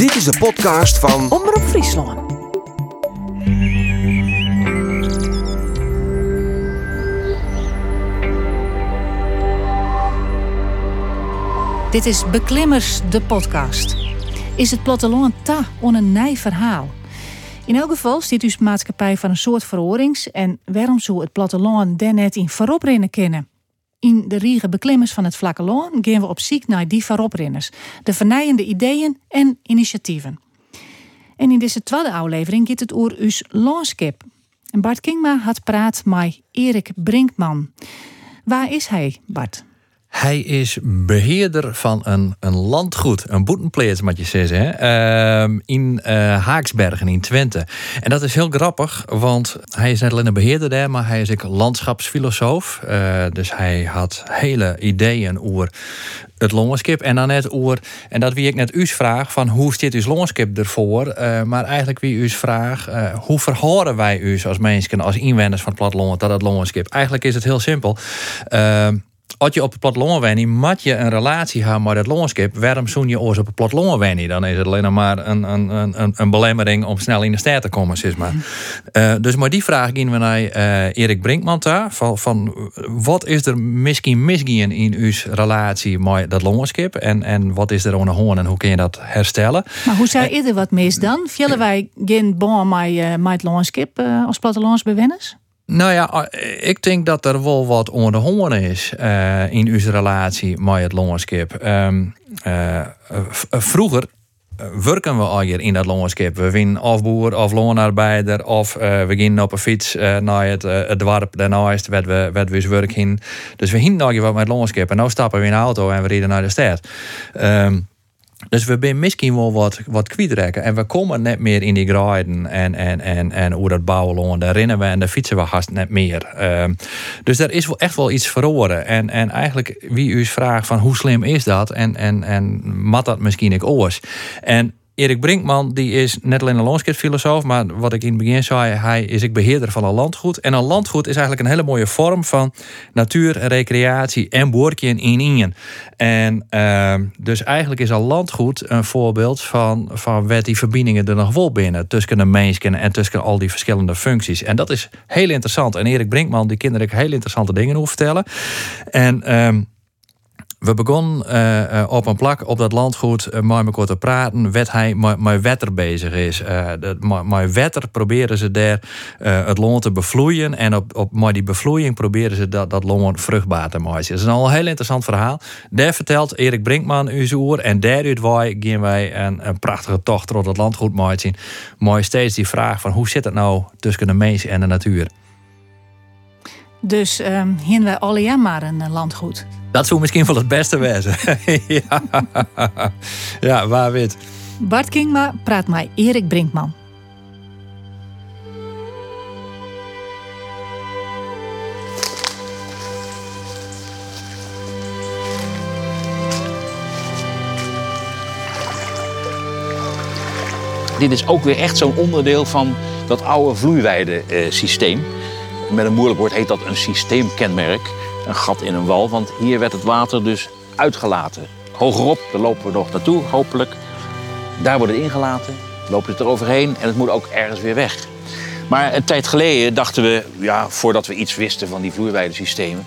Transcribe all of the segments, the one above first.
Dit is de podcast van Omroep Friesland. Dit is Beklimmers, de podcast. Is het platteland ta on een nij verhaal? In elk geval stiet u maatschappij van een soort verhorings en waarom zou het platteland daar net in vooroprinnen kennen? In de riege beklimmers van het vlakke loon gaan we op zoek naar die vooroprinners, de vernijende ideeën en initiatieven. En in deze tweede aflevering gaat het over us. En Bart Kingma had praat met Erik Brinkman. Waar is hij, Bart? Hij is beheerder van een, een landgoed, een boetenpleers, moet je zeggen? Ehm, in eh, Haaksbergen in Twente. En dat is heel grappig, want hij is net alleen een beheerder maar hij is ook landschapsfilosoof. Eh, dus hij had hele ideeën over het longenskip en dan net over, en dat wie ik net u's vraag, van hoe zit uw longenskip ervoor? Uh, maar eigenlijk wie u's vraag, hoe verhoren wij u als mensen, als inwoners van het platteland, dat het longenskip? Eigenlijk is het heel simpel. Als je op het platteland woont, moet je een relatie hebben met het landschap. Waarom zoen je oors op het platteland woont? Dan is het alleen maar een, een, een, een belemmering om snel in de stad te komen, zeg maar. Uh, dus maar die vraag gingen we naar uh, Erik Brinkman daar. Van, van, wat is er misschien misgaan in uw relatie met dat landschap? En, en wat is er aan de hand en hoe kun je dat herstellen? Maar hoe zou je er wat mis dan? Villen wij geen bon met, uh, met het landschap als plattelandsbewoners? Nou ja, ik denk dat er wel wat onder de is uh, in uw relatie met het longenskip. Um, uh, vroeger werken we al hier in dat longenskip. We winnen of boer of loonarbeider of we gaan op een fiets naar het, het dorp daarnaast waar we, waar we werk in. Dus we hingen nog wat met het longenskip. En nu stappen we in de auto en we rijden naar de stad. Um, dus we zijn misschien wel wat, wat kwijtrekken. En we komen net meer in die grijden en, en, en, en hoe dat bouwen. Daar rennen we en daar fietsen we haast net meer. Uh, dus er is wel echt wel iets verloren. En, en eigenlijk wie u vraagt van hoe slim is dat? En, en, en mat dat misschien ik oors? En Erik Brinkman die is net alleen een landschapsfilosoof, maar wat ik in het begin zei, hij is ik beheerder van een landgoed. En een landgoed is eigenlijk een hele mooie vorm van natuur, recreatie en boortje in één. En uh, dus eigenlijk is een landgoed een voorbeeld van, van wat die verbindingen er nog wel binnen tussen de mensen en tussen al die verschillende functies. En dat is heel interessant. En Erik Brinkman, die kinderen heel interessante dingen over vertellen. En um, we begonnen uh, op een plak op dat landgoed uh, met elkaar te praten. Wat hij met wetter bezig is. Met wetter proberen ze daar het loon te bevloeien. En op, op met die bevloeiing proberen ze dat, dat loon vruchtbaar te maken. Dat is een al heel interessant verhaal. Daar vertelt Erik Brinkman u oer. En daaruit gaan wij een, een prachtige tocht door dat landgoed maken. Maar steeds die vraag van hoe zit het nou tussen de mens en de natuur. Dus um, hier wij alle maar een landgoed. Dat zou misschien wel het beste wezen. ja. ja, waar wit. Bart Kingma praat met Erik Brinkman. Dit is ook weer echt zo'n onderdeel van dat oude vloeiweidesysteem. Met een moeilijk woord heet dat een systeemkenmerk een gat in een wal. Want hier werd het water dus uitgelaten. Hogerop, daar lopen we nog naartoe, hopelijk. Daar wordt het ingelaten, lopen het eroverheen en het moet ook ergens weer weg. Maar een tijd geleden dachten we, ja, voordat we iets wisten van die vloeiweidesystemen...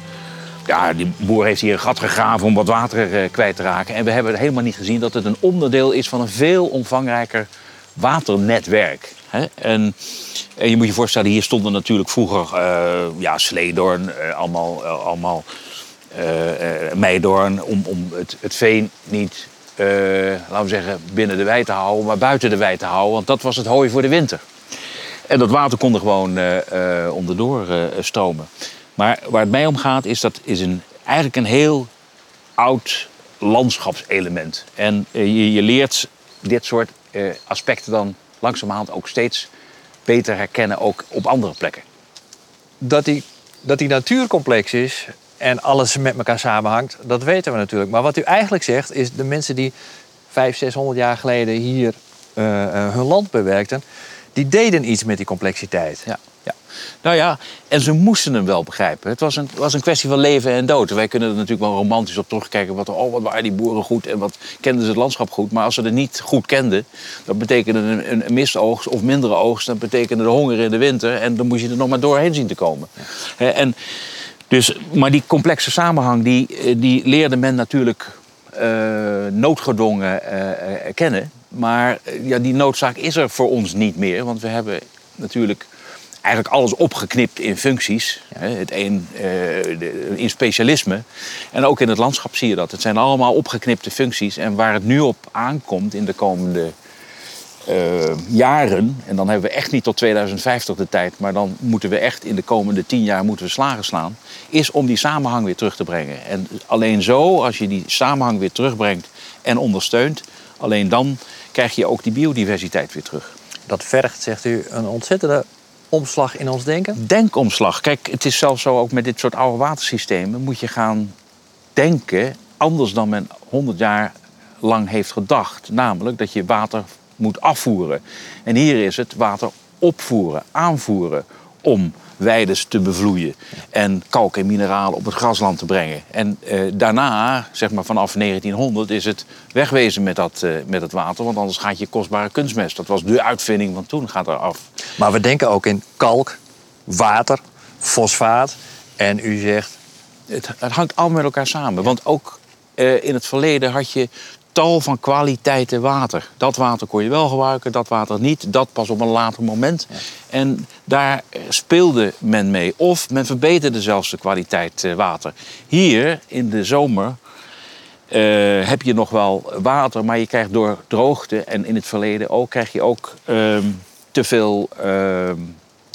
Ja, die boer heeft hier een gat gegraven om wat water eh, kwijt te raken. En we hebben helemaal niet gezien dat het een onderdeel is van een veel omvangrijker waternetwerk. En, en, je moet je voorstellen, hier stonden natuurlijk vroeger uh, ja, Sleedorn, uh, allemaal, uh, allemaal Meidorn, om, om het, het veen niet, laten we zeggen, binnen de wei te houden, maar buiten de wei te houden, want dat was het hooi voor de winter. En dat water kon er gewoon onderdoor stromen. Maar waar het mij om gaat, is dat is een, eigenlijk een heel oud landschapselement. En je, je leert dit soort aspecten dan langzamerhand ook steeds beter herkennen, ook op andere plekken. Dat die, dat die natuur complex is en alles met elkaar samenhangt, dat weten we natuurlijk. Maar wat u eigenlijk zegt, is de mensen die 500, 600 jaar geleden hier uh, uh, hun land bewerkten, die deden iets met die complexiteit. Ja. Nou ja, en ze moesten hem wel begrijpen. Het was een, was een kwestie van leven en dood. Wij kunnen er natuurlijk wel romantisch op terugkijken. Wat, oh, wat waren die boeren goed en wat kenden ze het landschap goed. Maar als ze het niet goed kenden, dat betekende een, een misoogst of mindere oogst. Dat betekende de honger in de winter. En dan moest je er nog maar doorheen zien te komen. En, dus, maar die complexe samenhang, die, eh, die leerde men natuurlijk uh, noodgedwongen uh, kennen. Maar ja, die noodzaak is er voor ons niet meer. Want we hebben natuurlijk eigenlijk alles opgeknipt in functies. Hè, het een uh, in specialisme. En ook in het landschap zie je dat. Het zijn allemaal opgeknipte functies. En waar het nu op aankomt in de komende uh, jaren... en dan hebben we echt niet tot 2050 de tijd... maar dan moeten we echt in de komende tien jaar moeten we slagen slaan... is om die samenhang weer terug te brengen. En alleen zo, als je die samenhang weer terugbrengt en ondersteunt... alleen dan krijg je ook die biodiversiteit weer terug. Dat vergt, zegt u, een ontzettende omslag in ons denken? Denkomslag. Kijk, het is zelfs zo ook met dit soort oude watersystemen... moet je gaan denken anders dan men 100 jaar lang heeft gedacht. Namelijk dat je water moet afvoeren. En hier is het water opvoeren, aanvoeren om weides te bevloeien. En kalk en mineralen op het grasland te brengen. En eh, daarna, zeg maar vanaf 1900, is het wegwezen met dat, eh, met het water. Want anders gaat je kostbare kunstmest. Dat was de uitvinding van toen, gaat er af. Maar we denken ook in kalk, water, fosfaat. En u zegt... Het, het hangt allemaal met elkaar samen. Want ook uh, in het verleden had je tal van kwaliteiten water. Dat water kon je wel gebruiken, dat water niet. Dat pas op een later moment. En daar speelde men mee. Of men verbeterde zelfs de kwaliteit eh, water. Hier in de zomer uh, heb je nog wel water, maar je krijgt door droogte en in het verleden ook, krijg je ook uh, te veel ehm,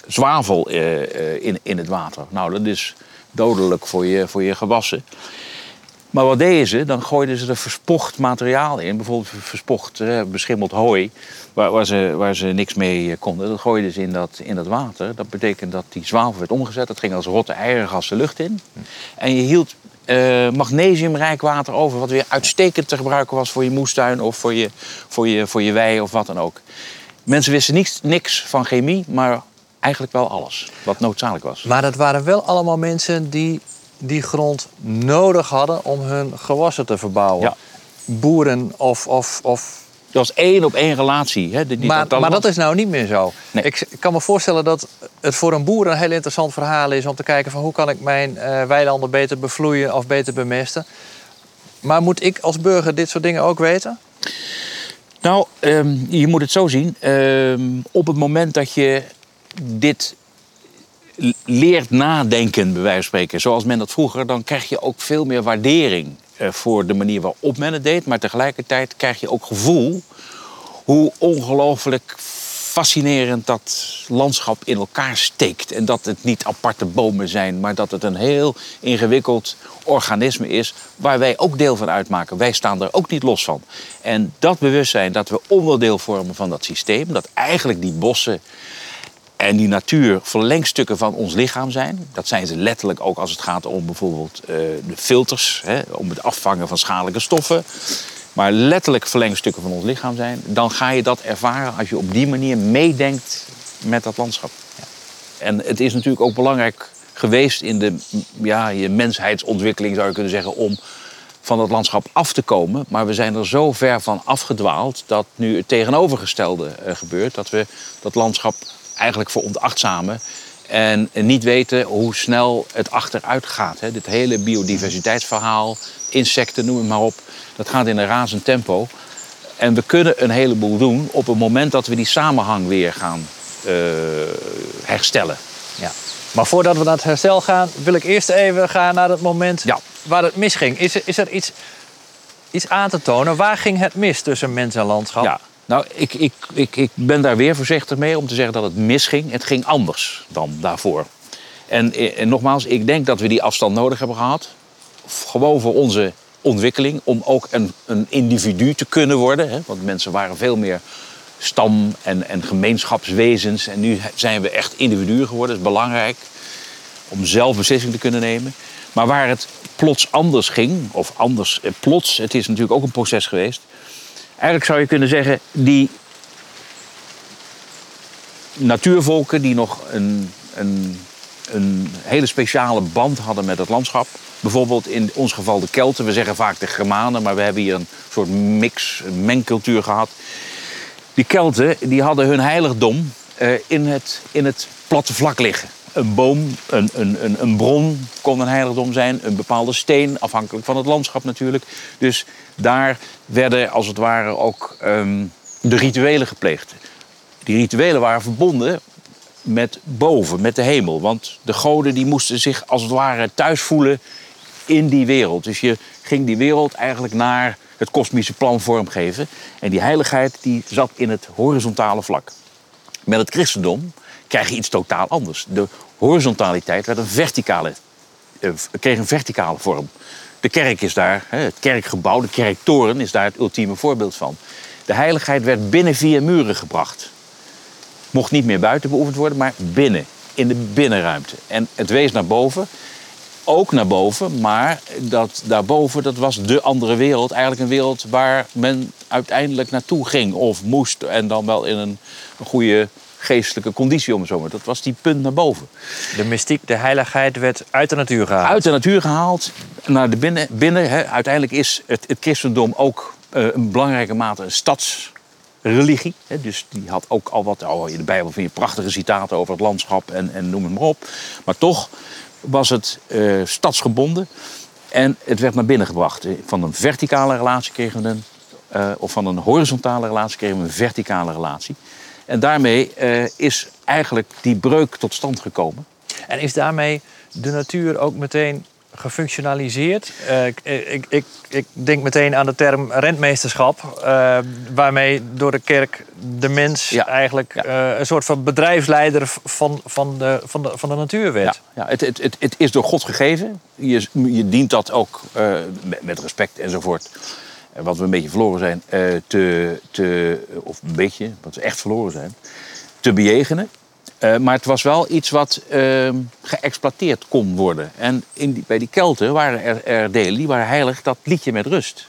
zwavel uh, in, in het water. Nou, dat is dodelijk voor je, voor je gewassen. Maar wat deden ze? Dan gooiden ze er verspocht materiaal in. Bijvoorbeeld verspocht, eh, beschimmeld hooi, waar, ze, waar ze niks mee eh, konden. Dat gooiden ze in dat, in dat water. Dat betekent dat die zwavel werd omgezet. Dat ging als rotte eiergas lucht in. En je hield uh, magnesiumrijk water over... wat weer uitstekend te gebruiken was voor je moestuin... of voor je, voor je, voor je wei of wat dan ook. Mensen wisten niks, niks van chemie, maar eigenlijk wel alles wat noodzakelijk was. Maar dat waren wel allemaal mensen die die grond nodig hadden om hun gewassen te verbouwen. Ja. Boeren of, of, of dat was één op één relatie. Hè, die maar, dat maar dat is nou niet meer zo. Nee. Ik, kan me voorstellen dat het voor een boer een heel interessant verhaal is om te kijken van hoe kan ik mijn uh, weilanden beter bevloeien of beter bemesten. Maar moet ik als burger dit soort dingen ook weten? Nou, ehm, je moet het zo zien. Ehm, op het moment dat je dit leert nadenken, bij wijze van spreken, zoals men dat vroeger, dan krijg je ook veel meer waardering eh, voor de manier waarop men het deed. Maar tegelijkertijd krijg je ook gevoel hoe ongelooflijk fascinerend dat landschap in elkaar steekt. En dat het niet aparte bomen zijn, maar dat het een heel ingewikkeld organisme is waar wij ook deel van uitmaken. Wij staan er ook niet los van. En dat bewustzijn dat we onderdeel vormen van dat systeem, dat eigenlijk die bossen en die natuur verlengstukken van ons lichaam zijn. Dat zijn ze letterlijk ook als het gaat om bijvoorbeeld uh, de filters, hè, om het afvangen van schadelijke stoffen. Maar letterlijk verlengstukken van ons lichaam zijn. Dan ga je dat ervaren als je op die manier meedenkt met dat landschap. Ja. En het is natuurlijk ook belangrijk geweest in de ja, je menshheidsontwikkeling, zou je kunnen zeggen, om van dat landschap af te komen. Maar we zijn er zo ver van afgedwaald dat nu het tegenovergestelde uh, gebeurt. Dat we dat landschap eigenlijk voor ontachtzamen. En niet weten hoe snel het achteruit gaat. Dit hele biodiversiteitsverhaal, insecten, noem het maar op. Dat gaat in een razend tempo. En we kunnen een heleboel doen op het moment dat we die samenhang weer gaan uh, herstellen. Ja. Maar voordat we naar het herstel gaan, wil ik eerst even gaan naar het moment ja. waar het misging. Is er, is er iets, iets aan te tonen? Waar ging het mis tussen mens en landschap? Ja. Nou, ik, ik, ik, ik ben daar weer voorzichtig mee om te zeggen dat het misging. Het ging anders dan daarvoor. En, eh, en nogmaals, ik denk dat we die afstand nodig hebben gehad. Gewoon voor onze ontwikkeling. Om ook een, een individu te kunnen worden. Hè? Want mensen waren veel meer stam- en, en gemeenschapswezens. En nu zijn we echt individuen geworden. Dat is belangrijk om zelf beslissing te kunnen nemen. Maar waar het plots anders ging, of anders eh, plots, het is natuurlijk ook een proces geweest. Eigenlijk zou je kunnen zeggen, die natuurvolken die nog een, een, een hele speciale band hadden met het landschap. Bijvoorbeeld in ons geval de Kelten. We zeggen vaak de Germanen, maar we hebben hier een soort mix, een mengcultuur gehad. Die Kelten die hadden hun heiligdom uh, in, het, in het platte vlak liggen. Een boom, een, een, een, bron kon een heiligdom zijn, een bepaalde steen, afhankelijk van het landschap natuurlijk. Dus daar werden als het ware ook um, de rituelen gepleegd. Die rituelen waren verbonden met boven, met de hemel. Want de goden die moesten zich als het ware thuis voelen in die wereld. Dus je ging die wereld eigenlijk naar het kosmische plan vormgeven. En die heiligheid die zat in het horizontale vlak. Met het christendom krijg je iets totaal anders. De horizontaliteit werd een verticale, eh, kreeg een verticale vorm. De kerk is daar, het kerkgebouw, de kerktoren is daar het ultieme voorbeeld van. De heiligheid werd binnen vier muren gebracht. Mocht niet meer buiten beoefend worden, maar binnen, in de binnenruimte. En het wees naar boven, ook naar boven, maar dat daarboven, dat was de andere wereld. Eigenlijk een wereld waar men uiteindelijk naartoe ging of moest. En dan wel in een, een goede geestelijke conditie, om het zo maar. Dat was die punt naar boven. De mystiek, de heiligheid werd uit de natuur gehaald. Uit de natuur gehaald, naar de binnen. binnen hè. Uiteindelijk is het, het christendom ook uh, een belangrijke mate een stadsreligie. Hè. Dus die had ook al wat. Oh, in de Bijbel vind je prachtige citaten over het landschap en, en noem het maar op. Maar toch was het uh, stadsgebonden. En het werd naar binnen gebracht. Van een verticale relatie kregen we een. Uh, of van een horizontale relatie kregen we een verticale relatie. En daarmee uh, is eigenlijk die breuk tot stand gekomen. En is daarmee de natuur ook meteen gefunctionaliseerd? Uh, ik, ik, ik, denk meteen aan de term rentmeesterschap, uh, waarmee door de kerk de mens ja. eigenlijk ja. een soort van bedrijfsleider van, van, de, van, de, van de natuur werd. Ja, ja het, het, het, het is door God gegeven. Je, je dient dat ook met respect enzovoort wat we een beetje verloren zijn, uh, te, te, of een beetje, wat we echt verloren zijn, te bejegenen. Uh, maar het was wel iets wat uh, geëxploiteerd kon worden. En in bij die Kelten waren er, delen die waren heilig, dat liet je met rust.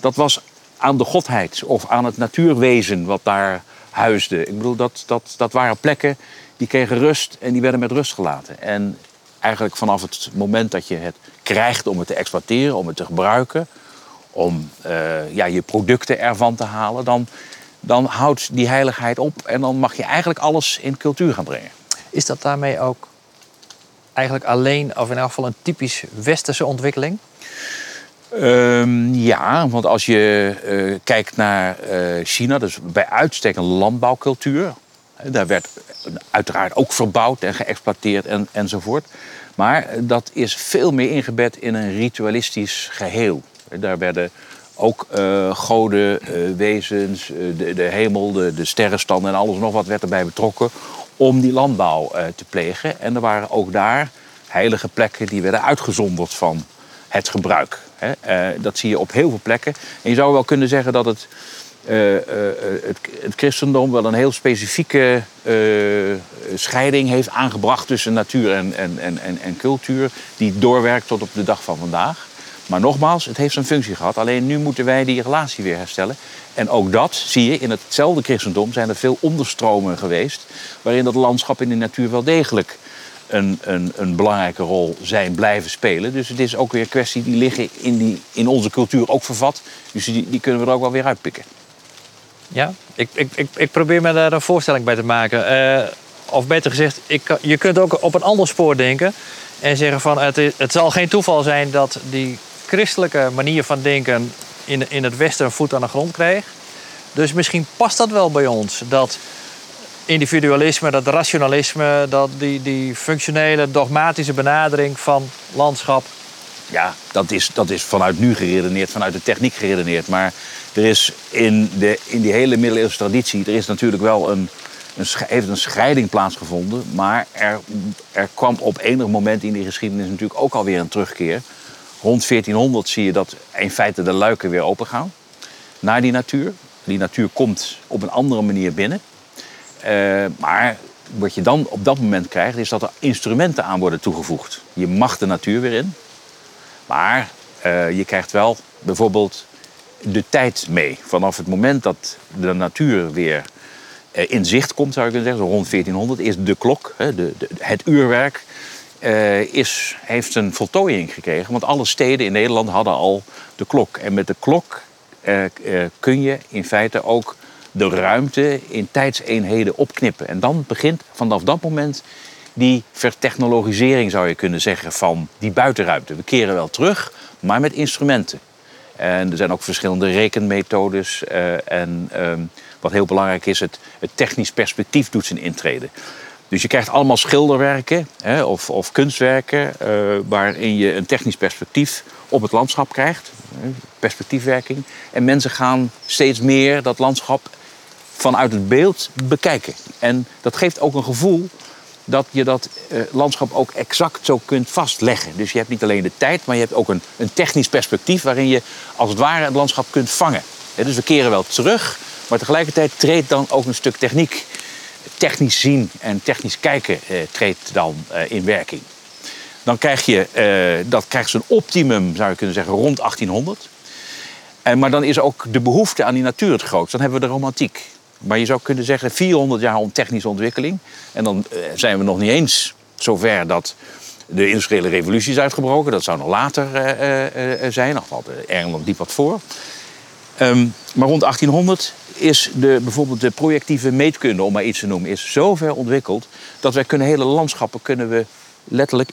Dat was aan de godheid of aan het natuurwezen wat daar huisde. Ik bedoel, dat, dat, dat waren plekken die kregen rust en die werden met rust gelaten. En eigenlijk vanaf het moment dat je het krijgt om het te exploiteren, om het te gebruiken, om uh, ja, je producten ervan te halen, dan, dan houdt die heiligheid op en dan mag je eigenlijk alles in cultuur gaan brengen. Is dat daarmee ook eigenlijk alleen, of in elk geval een typisch westerse ontwikkeling? Um, ja, want als je uh, kijkt naar uh, China, dus bij uitstek een landbouwcultuur. Daar werd uiteraard ook verbouwd en geëxploiteerd en, enzovoort. Maar dat is veel meer ingebed in een ritualistisch geheel. Daar werden ook uh, goden, uh, wezens, uh, de, de, hemel, de, de sterrenstand en alles nog wat werd erbij betrokken om die landbouw te plegen. En er waren ook daar heilige plekken die werden uitgezonderd van het gebruik. Dat zie je op heel veel plekken. En je zou wel kunnen zeggen dat het, het, het, christendom wel een heel specifieke scheiding heeft aangebracht tussen natuur en, en, en, en cultuur, die doorwerkt tot op de dag van vandaag. Maar nogmaals, het heeft zijn functie gehad. Alleen nu moeten wij die relatie weer herstellen. En ook dat zie je in hetzelfde christendom zijn er veel onderstromen geweest. Waarin dat landschap in de natuur wel degelijk een, een, een belangrijke rol zijn blijven spelen. Dus het is ook weer kwestie die liggen in, die, in onze cultuur ook vervat. Dus die, die kunnen we er ook wel weer uitpikken. Ja, ik, ik, ik, ik probeer me daar een voorstelling bij te maken. Uh, of beter gezegd, ik, je kunt ook op een ander spoor denken. En zeggen van het, het zal geen toeval zijn dat die christelijke manier van denken in, in het Westen voet aan de grond kreeg. Dus misschien past dat wel bij ons. Dat individualisme, dat rationalisme, dat die, die functionele, dogmatische benadering van landschap. Ja, dat is, dat is vanuit nu geredeneerd, vanuit de techniek geredeneerd. Maar er is in, de, in die hele middeleeuwse traditie, er is natuurlijk wel een, een, heeft een scheiding plaatsgevonden. Maar er, er kwam op enig moment in die geschiedenis natuurlijk ook alweer een terugkeer. Rond 1400 zie je dat in feite de luiken weer open gaan naar die natuur. Die natuur komt op een andere manier binnen. Uh, maar wat je dan op dat moment krijgt, is dat er instrumenten aan worden toegevoegd. Je mag de natuur weer in, maar uh, je krijgt wel bijvoorbeeld de tijd mee. Vanaf het moment dat de natuur weer eh, in zicht komt, zou je kunnen zeggen, rond 1400, is de klok, de, de, het uurwerk, eh, is, heeft een voltooiing gekregen. Want alle steden in Nederland hadden al de klok. En met de klok eh, eh, kun je in feite ook de ruimte in tijdseenheden opknippen. En dan begint vanaf dat moment die vertechnologisering, zou je kunnen zeggen, van die buitenruimte. We keren wel terug, maar met instrumenten. En er zijn ook verschillende rekenmethodes. en ehm, wat heel belangrijk is, het, het technisch perspectief doet zijn intrede. Dus je krijgt allemaal schilderwerken hè, of, of kunstwerken eh, waarin je een technisch perspectief op het landschap krijgt. Perspectiefwerking. En mensen gaan steeds meer dat landschap vanuit het beeld bekijken. En dat geeft ook een gevoel dat je dat eh, landschap ook exact zo kunt vastleggen. Dus je hebt niet alleen de tijd, maar je hebt ook een, een technisch perspectief waarin je als het ware het landschap kunt vangen. Dus we keren wel terug, maar tegelijkertijd treedt dan ook een stuk techniek. Technisch zien en technisch kijken eh, treedt dan eh, in werking. Dan krijg je, eh, dat krijgt zijn optimum, zou je kunnen zeggen, rond 1800. En, maar dan is ook de behoefte aan die natuur het grootst. Dan hebben we de romantiek. Maar je zou kunnen zeggen 400 jaar om technische ontwikkeling. En dan zijn we nog niet eens zover dat de industriële revolutie is uitgebroken. Dat zou nog later zijn. Valt Engeland diep wat voor. Ehm, maar rond 1800 is de, bijvoorbeeld de projectieve meetkunde, om maar iets te noemen, is zo ver ontwikkeld dat wij kunnen hele landschappen kunnen we letterlijk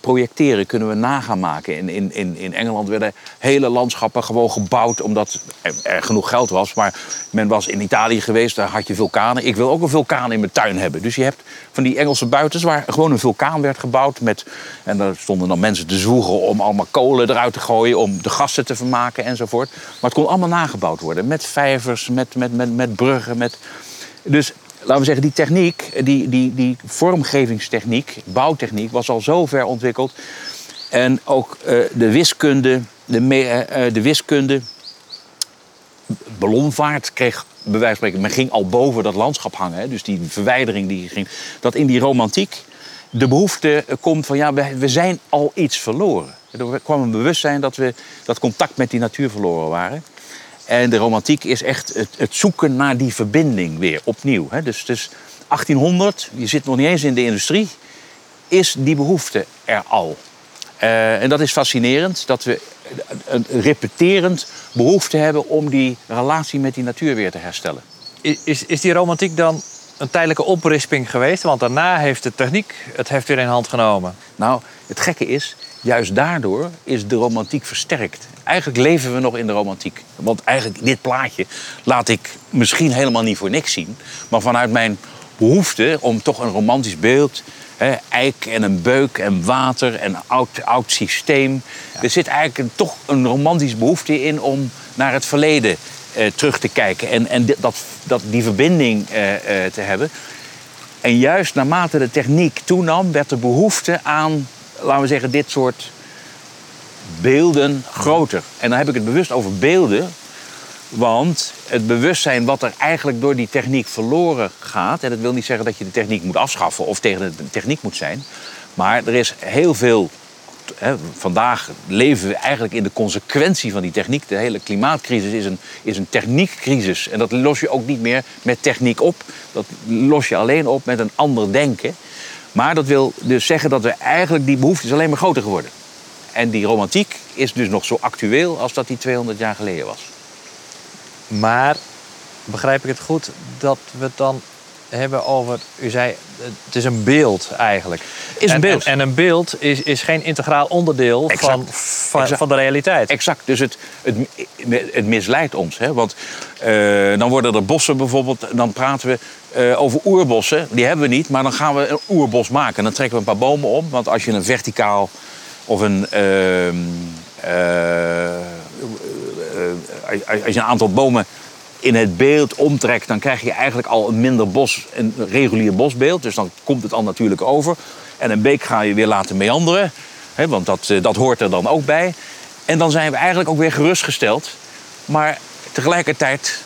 projecteren, kunnen we nagaan maken. In, in, in, in Engeland werden hele landschappen gewoon gebouwd omdat er, genoeg geld was. Maar men was in Italië geweest, daar had je vulkanen. Ik wil ook een vulkaan in mijn tuin hebben. Dus je hebt van die Engelse buitens waar gewoon een vulkaan werd gebouwd. Met, en daar stonden dan mensen te zwoegen om allemaal kolen eruit te gooien, om de gassen te vermaken enzovoort. Maar het kon allemaal nagebouwd worden. Met vijvers, met, met, met, met bruggen. Met... Dus laten we zeggen, die techniek, die, die, die vormgevingstechniek, bouwtechniek, was al zo ver ontwikkeld. En ook eh, de wiskunde, de, eh, eh, de wiskunde, ballonvaart kreeg, bij wijze van spreken, men ging al boven dat landschap hangen. Hè, dus die verwijdering die ging. Dat in die romantiek de behoefte eh, komt van, ja, we, we zijn al iets verloren. Er kwam een bewustzijn dat we dat contact met die natuur verloren waren. En de romantiek is echt het, het zoeken naar die verbinding weer opnieuw. Hè. Dus, dus 1800, je zit nog niet eens in de industrie, is die behoefte er al. Eh, en dat is fascinerend, dat we een repeterend behoefte hebben om die relatie met die natuur weer te herstellen. Is, is die romantiek dan een tijdelijke oprisping geweest? Want daarna heeft de techniek het heft weer in hand genomen. Nou, het gekke is, juist daardoor is de romantiek versterkt. Eigenlijk leven we nog in de romantiek. Want eigenlijk dit plaatje laat ik misschien helemaal niet voor niks zien. Maar vanuit mijn behoefte om toch een romantisch beeld... Hè, eik en een beuk en water en een oud, oud systeem. Er zit eigenlijk een, toch een romantisch behoefte in om naar het verleden eh, terug te kijken. En, en dat, dat, die verbinding eh, eh, te hebben. En juist naarmate de techniek toenam, werd de behoefte aan, laten we zeggen, dit soort beelden groter. En dan heb ik het bewust over beelden, want het bewustzijn wat er eigenlijk door die techniek verloren gaat, en dat wil niet zeggen dat je de techniek moet afschaffen of tegen de techniek moet zijn, maar er is heel veel. Vandaag leven we eigenlijk in de consequentie van die techniek. De hele klimaatcrisis is een, is een techniekcrisis. En dat los je ook niet meer met techniek op. Dat los je alleen op met een ander denken. Maar dat wil dus zeggen dat we eigenlijk die behoefte is alleen maar groter geworden. En die romantiek is dus nog zo actueel als dat die 200 jaar geleden was. Maar begrijp ik het goed dat we dan hebben over. U zei, het is een beeld eigenlijk. Is een En- beeld. En, en een beeld is, is geen integraal onderdeel Exact. van, van, Exact. van de realiteit. Exact, dus het, het, het misleidt ons. Hè? Want eh, dan worden er bossen bijvoorbeeld, dan praten we eh, over oerbossen. Die hebben we niet, maar dan gaan we een oerbos maken. Dan trekken we een paar bomen om. Want als je een verticaal of een. ehm, eh, eh, eh, als je een aantal bomen in het beeld omtrekt, dan krijg je eigenlijk al een minder bos, een regulier bosbeeld. Dus dan komt het al natuurlijk over. En een beek ga je weer laten meanderen, hè, want dat, eh, dat hoort er dan ook bij. En dan zijn we eigenlijk ook weer gerustgesteld. Maar tegelijkertijd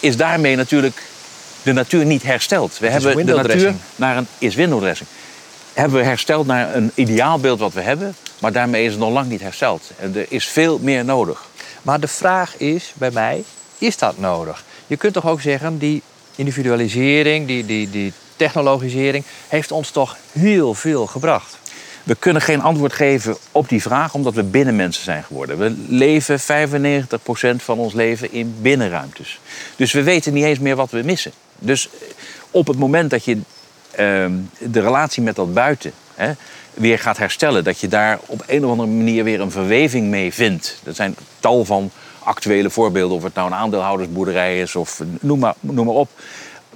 is daarmee natuurlijk de natuur niet hersteld. We hebben de natuur naar een is window dressing. Hebben we hersteld naar een ideaalbeeld wat we hebben, maar daarmee is het nog lang niet hersteld. En er is veel meer nodig. Maar de vraag is bij mij: is dat nodig? Je kunt toch ook zeggen, die, individualisering, die, die, die technologisering, heeft ons toch heel veel gebracht. We kunnen geen antwoord geven op die vraag omdat we binnenmensen zijn geworden. We leven 95% van ons leven in binnenruimtes. Dus we weten niet eens meer wat we missen. Dus op het moment dat je ehm, de relatie met dat buiten hè, weer gaat herstellen, dat je daar op een of andere manier weer een verweving mee vindt. Er zijn tal van actuele voorbeelden, of het nou een aandeelhoudersboerderij is of noem maar, noem maar op.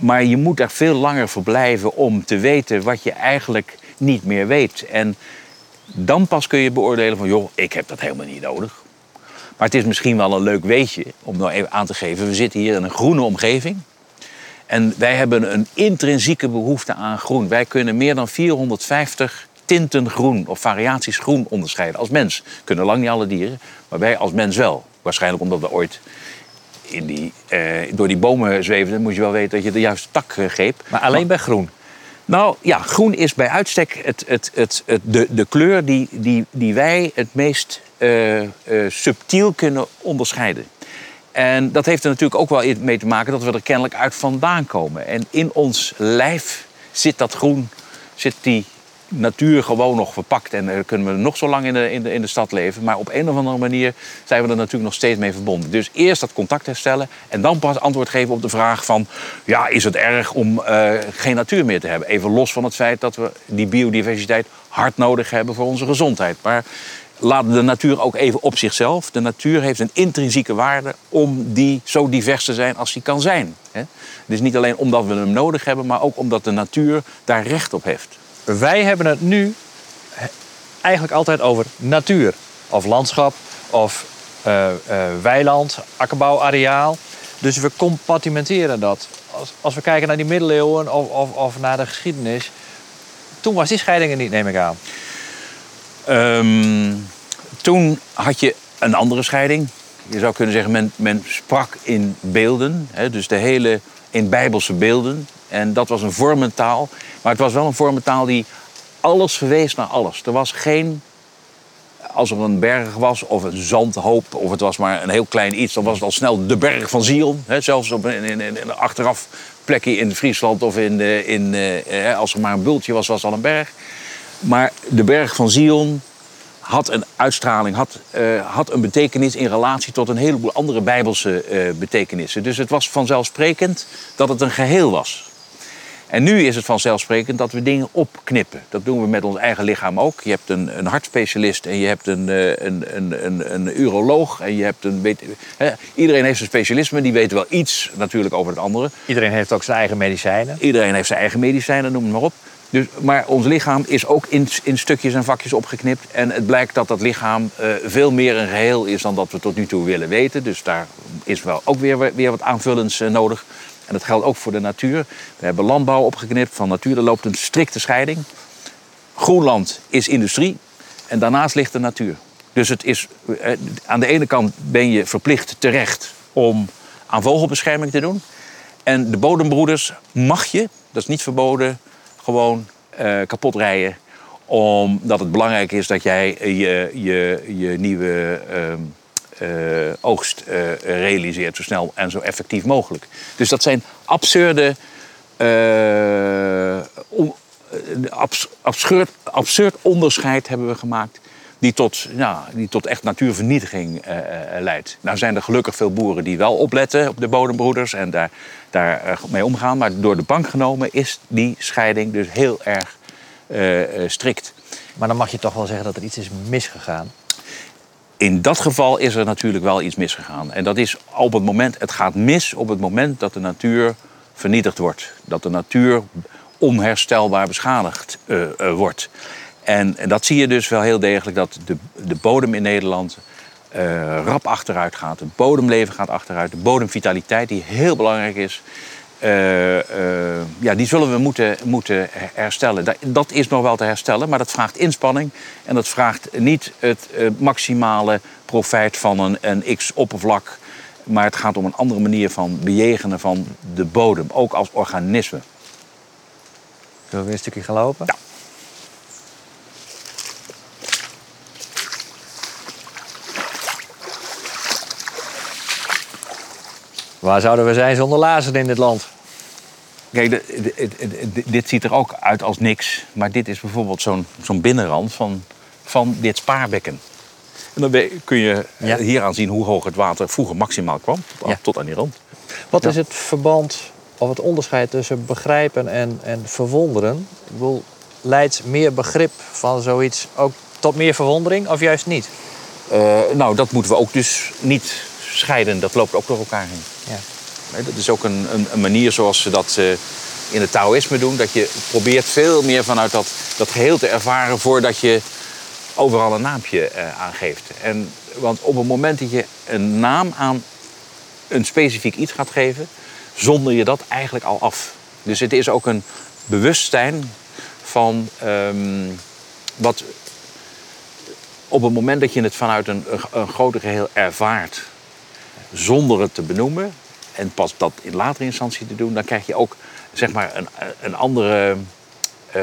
Maar je moet daar veel langer verblijven om te weten wat je eigenlijk niet meer weet. En dan pas kun je beoordelen van, joh, ik heb dat helemaal niet nodig. Maar het is misschien wel een leuk weetje om nou even aan te geven. We zitten hier in een groene omgeving. En wij hebben een intrinsieke behoefte aan groen. Wij kunnen meer dan 450 tinten groen of variaties groen onderscheiden als mens. Kunnen lang niet alle dieren, maar wij als mens wel. Waarschijnlijk omdat we ooit in die, eh, door die bomen zweefden, moet je wel weten dat je de juiste tak uh, greep. Maar alleen bij groen? Nou ja, groen is bij uitstek het, het, het, het de, de kleur die, die, die wij het meest uh, subtiel kunnen onderscheiden. En dat heeft er natuurlijk ook wel mee te maken dat we er kennelijk uit vandaan komen. En in ons lijf zit dat groen, zit die natuur gewoon nog verpakt. En kunnen we nog zo lang in de, in, de, in de stad leven. Maar op een of andere manier zijn we er natuurlijk nog steeds mee verbonden. Dus eerst dat contact herstellen en dan pas antwoord geven op de vraag van... ja, is het erg om uh, geen natuur meer te hebben? Even los van het feit dat we die biodiversiteit hard nodig hebben voor onze gezondheid. Maar laat de natuur ook even op zichzelf. De natuur heeft een intrinsieke waarde om die zo divers te zijn als die kan zijn. Het is niet alleen omdat we hem nodig hebben, maar ook omdat de natuur daar recht op heeft. Wij hebben het nu eigenlijk altijd over natuur. Of landschap, of uh, uh, weiland, akkerbouwareaal. Dus we compartimenteren dat. Als, als we kijken naar die middeleeuwen of, of, of naar de geschiedenis... toen was die scheiding er niet, neem ik aan. Um, toen had je een andere scheiding. Je zou kunnen zeggen, men, men sprak in beelden. Hè, dus de hele in bijbelse beelden. En dat was een vormentaal. Maar het was wel een vormentaal die alles verwees naar alles. Er was geen... Als er een berg was of een zandhoop of het was maar een heel klein iets... dan was het al snel de berg van Zion. Hè, zelfs op een, in, in, achteraf plekje in Friesland of in, in, eh, als er maar een bultje was, was het al een berg. Maar de berg van Zion had een uitstraling, had, uh, had een betekenis in relatie tot een heleboel andere bijbelse uh, betekenissen. Dus het was vanzelfsprekend dat het een geheel was. En nu is het vanzelfsprekend dat we dingen opknippen. Dat doen we met ons eigen lichaam ook. Je hebt een, een hartspecialist en je hebt een, een, een, een, een uroloog. En je hebt een, hè, iedereen heeft zijn specialisme, die weet wel iets natuurlijk over het andere. Iedereen heeft ook zijn eigen medicijnen. Iedereen heeft zijn eigen medicijnen, noem het maar op. Dus, maar ons lichaam is ook in, in stukjes en vakjes opgeknipt. En het blijkt dat dat lichaam uh, veel meer een geheel is dan dat we tot nu toe willen weten. Dus daar is wel ook weer, weer wat aanvullends uh, nodig. En dat geldt ook voor de natuur. We hebben landbouw opgeknipt van natuur. Er loopt een strikte scheiding. Groenland is industrie en daarnaast ligt de natuur. Dus het is, uh, aan de ene kant ben je verplicht terecht om aan vogelbescherming te doen. En de bodembroeders mag je, dat is niet verboden, gewoon uh, kapot rijden. Omdat het belangrijk is dat jij je, je, je nieuwe uh, oogst realiseert zo snel en zo effectief mogelijk. Dus dat zijn absurde, on, abs, absurd, absurd onderscheid hebben we gemaakt die tot, ja, die tot echt natuurvernietiging leidt. Nou zijn er gelukkig veel boeren die wel opletten op de bodembroeders en daar, daar mee omgaan. Maar door de bank genomen is die scheiding dus heel erg strikt. Maar dan mag je toch wel zeggen dat er iets is misgegaan? In dat geval is er natuurlijk wel iets misgegaan. En dat is op het moment, het gaat mis op het moment dat de natuur vernietigd wordt. Dat de natuur onherstelbaar beschadigd wordt. En, en, dat zie je dus wel heel degelijk dat de, de bodem in Nederland uh, rap achteruit gaat. Het bodemleven gaat achteruit. De bodemvitaliteit, die heel belangrijk is, uh, uh, ja, die zullen we moeten, moeten herstellen. Dat, dat, is nog wel te herstellen, maar dat vraagt inspanning. En dat vraagt niet het maximale profijt van een, een x-oppervlak. Maar het gaat om een andere manier van bejegenen van de bodem, ook als organisme. Zullen we weer een stukje gaan lopen? Ja. Waar zouden we zijn zonder lazen in dit land? Kijk, de- de- de- de- dit ziet er ook uit als niks. Maar dit is bijvoorbeeld zo'n zo'n binnenrand van, van dit spaarbekken. En dan kun je Ja. hier aan zien hoe hoog het water vroeger maximaal kwam. Tot, aan- Ja. tot aan die rand. Wat Ja. is het verband of het onderscheid tussen begrijpen en, en verwonderen? Ik bedoel, leidt meer begrip van zoiets ook tot meer verwondering of juist niet? Eh, nou, dat moeten we ook dus niet scheiden. Dat loopt ook door elkaar heen. Ja. Dat is ook een, een, een manier zoals ze dat eh, in het Taoïsme doen. Dat je probeert veel meer vanuit dat, dat geheel te ervaren voordat je overal een naampje eh, aangeeft. En, want op het moment dat je een naam aan een specifiek iets gaat geven, zonder je dat eigenlijk al af. Dus het is ook een bewustzijn van ehm, wat op het moment dat je het vanuit een, een groter geheel ervaart, zonder het te benoemen, en pas dat in latere instantie te doen, dan krijg je ook zeg maar, een, een andere eh,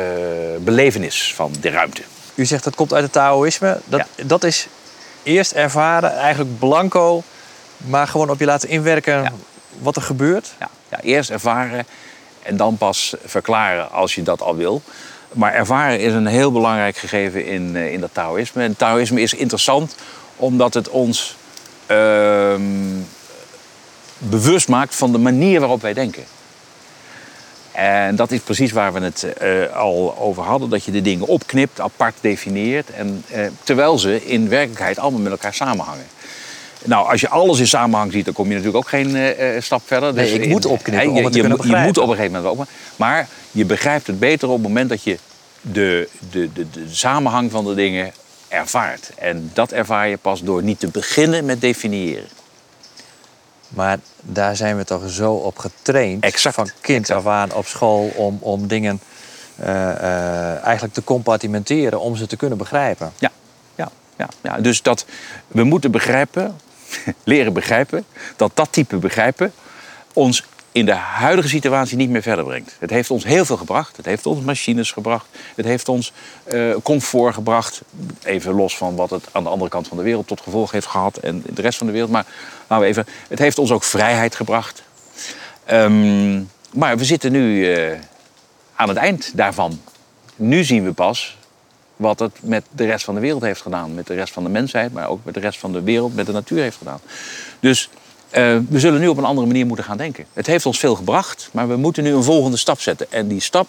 belevenis van de ruimte. U zegt dat komt uit het Taoïsme. Dat, dat is eerst ervaren, eigenlijk blanco, maar gewoon op je laten inwerken Ja. wat er gebeurt. Ja, ja, eerst ervaren en dan pas verklaren als je dat al wil. Maar ervaren is een heel belangrijk gegeven in, eh, in dat Taoïsme. En Taoïsme is interessant omdat het ons ehm, bewust maakt van de manier waarop wij denken. En dat is precies waar we het eh, al over hadden. Dat je de dingen opknipt, apart definieert. En, eh, terwijl ze in werkelijkheid allemaal met elkaar samenhangen. Nou, als je alles in samenhang ziet, dan kom je natuurlijk ook geen eh, stap verder. Nee, ik in- moet opknippen om je, het te je kunnen moet- Je moet begrijpen. op een gegeven moment ook. maar- Maar je begrijpt het beter op het moment dat je de, de, de, de samenhang van de dingen ervaart. En dat ervaar je pas door niet te beginnen met definiëren. Maar daar zijn we toch zo op getraind. Exact, Van kind exact. af aan op school om, om dingen eh, eh, eigenlijk te compartimenteren om ze te kunnen begrijpen. Ja, ja, ja, ja. Dus dat we moeten begrijpen, leren begrijpen, dat dat type begrijpen ons in de huidige situatie niet meer verder brengt. Het heeft ons heel veel gebracht. Het heeft ons machines gebracht. Het heeft ons eh, comfort gebracht. Even los van wat het aan de andere kant van de wereld tot gevolg heeft gehad en de rest van de wereld. Maar laten we even, het heeft ons ook vrijheid gebracht. Ehm, maar we zitten nu eh, aan het eind daarvan. Nu zien we pas wat het met de rest van de wereld heeft gedaan. Met de rest van de mensheid, maar ook met de rest van de wereld, met de natuur heeft gedaan. Dus eh, we zullen nu op een andere manier moeten gaan denken. Het heeft ons veel gebracht, maar we moeten nu een volgende stap zetten. En die stap,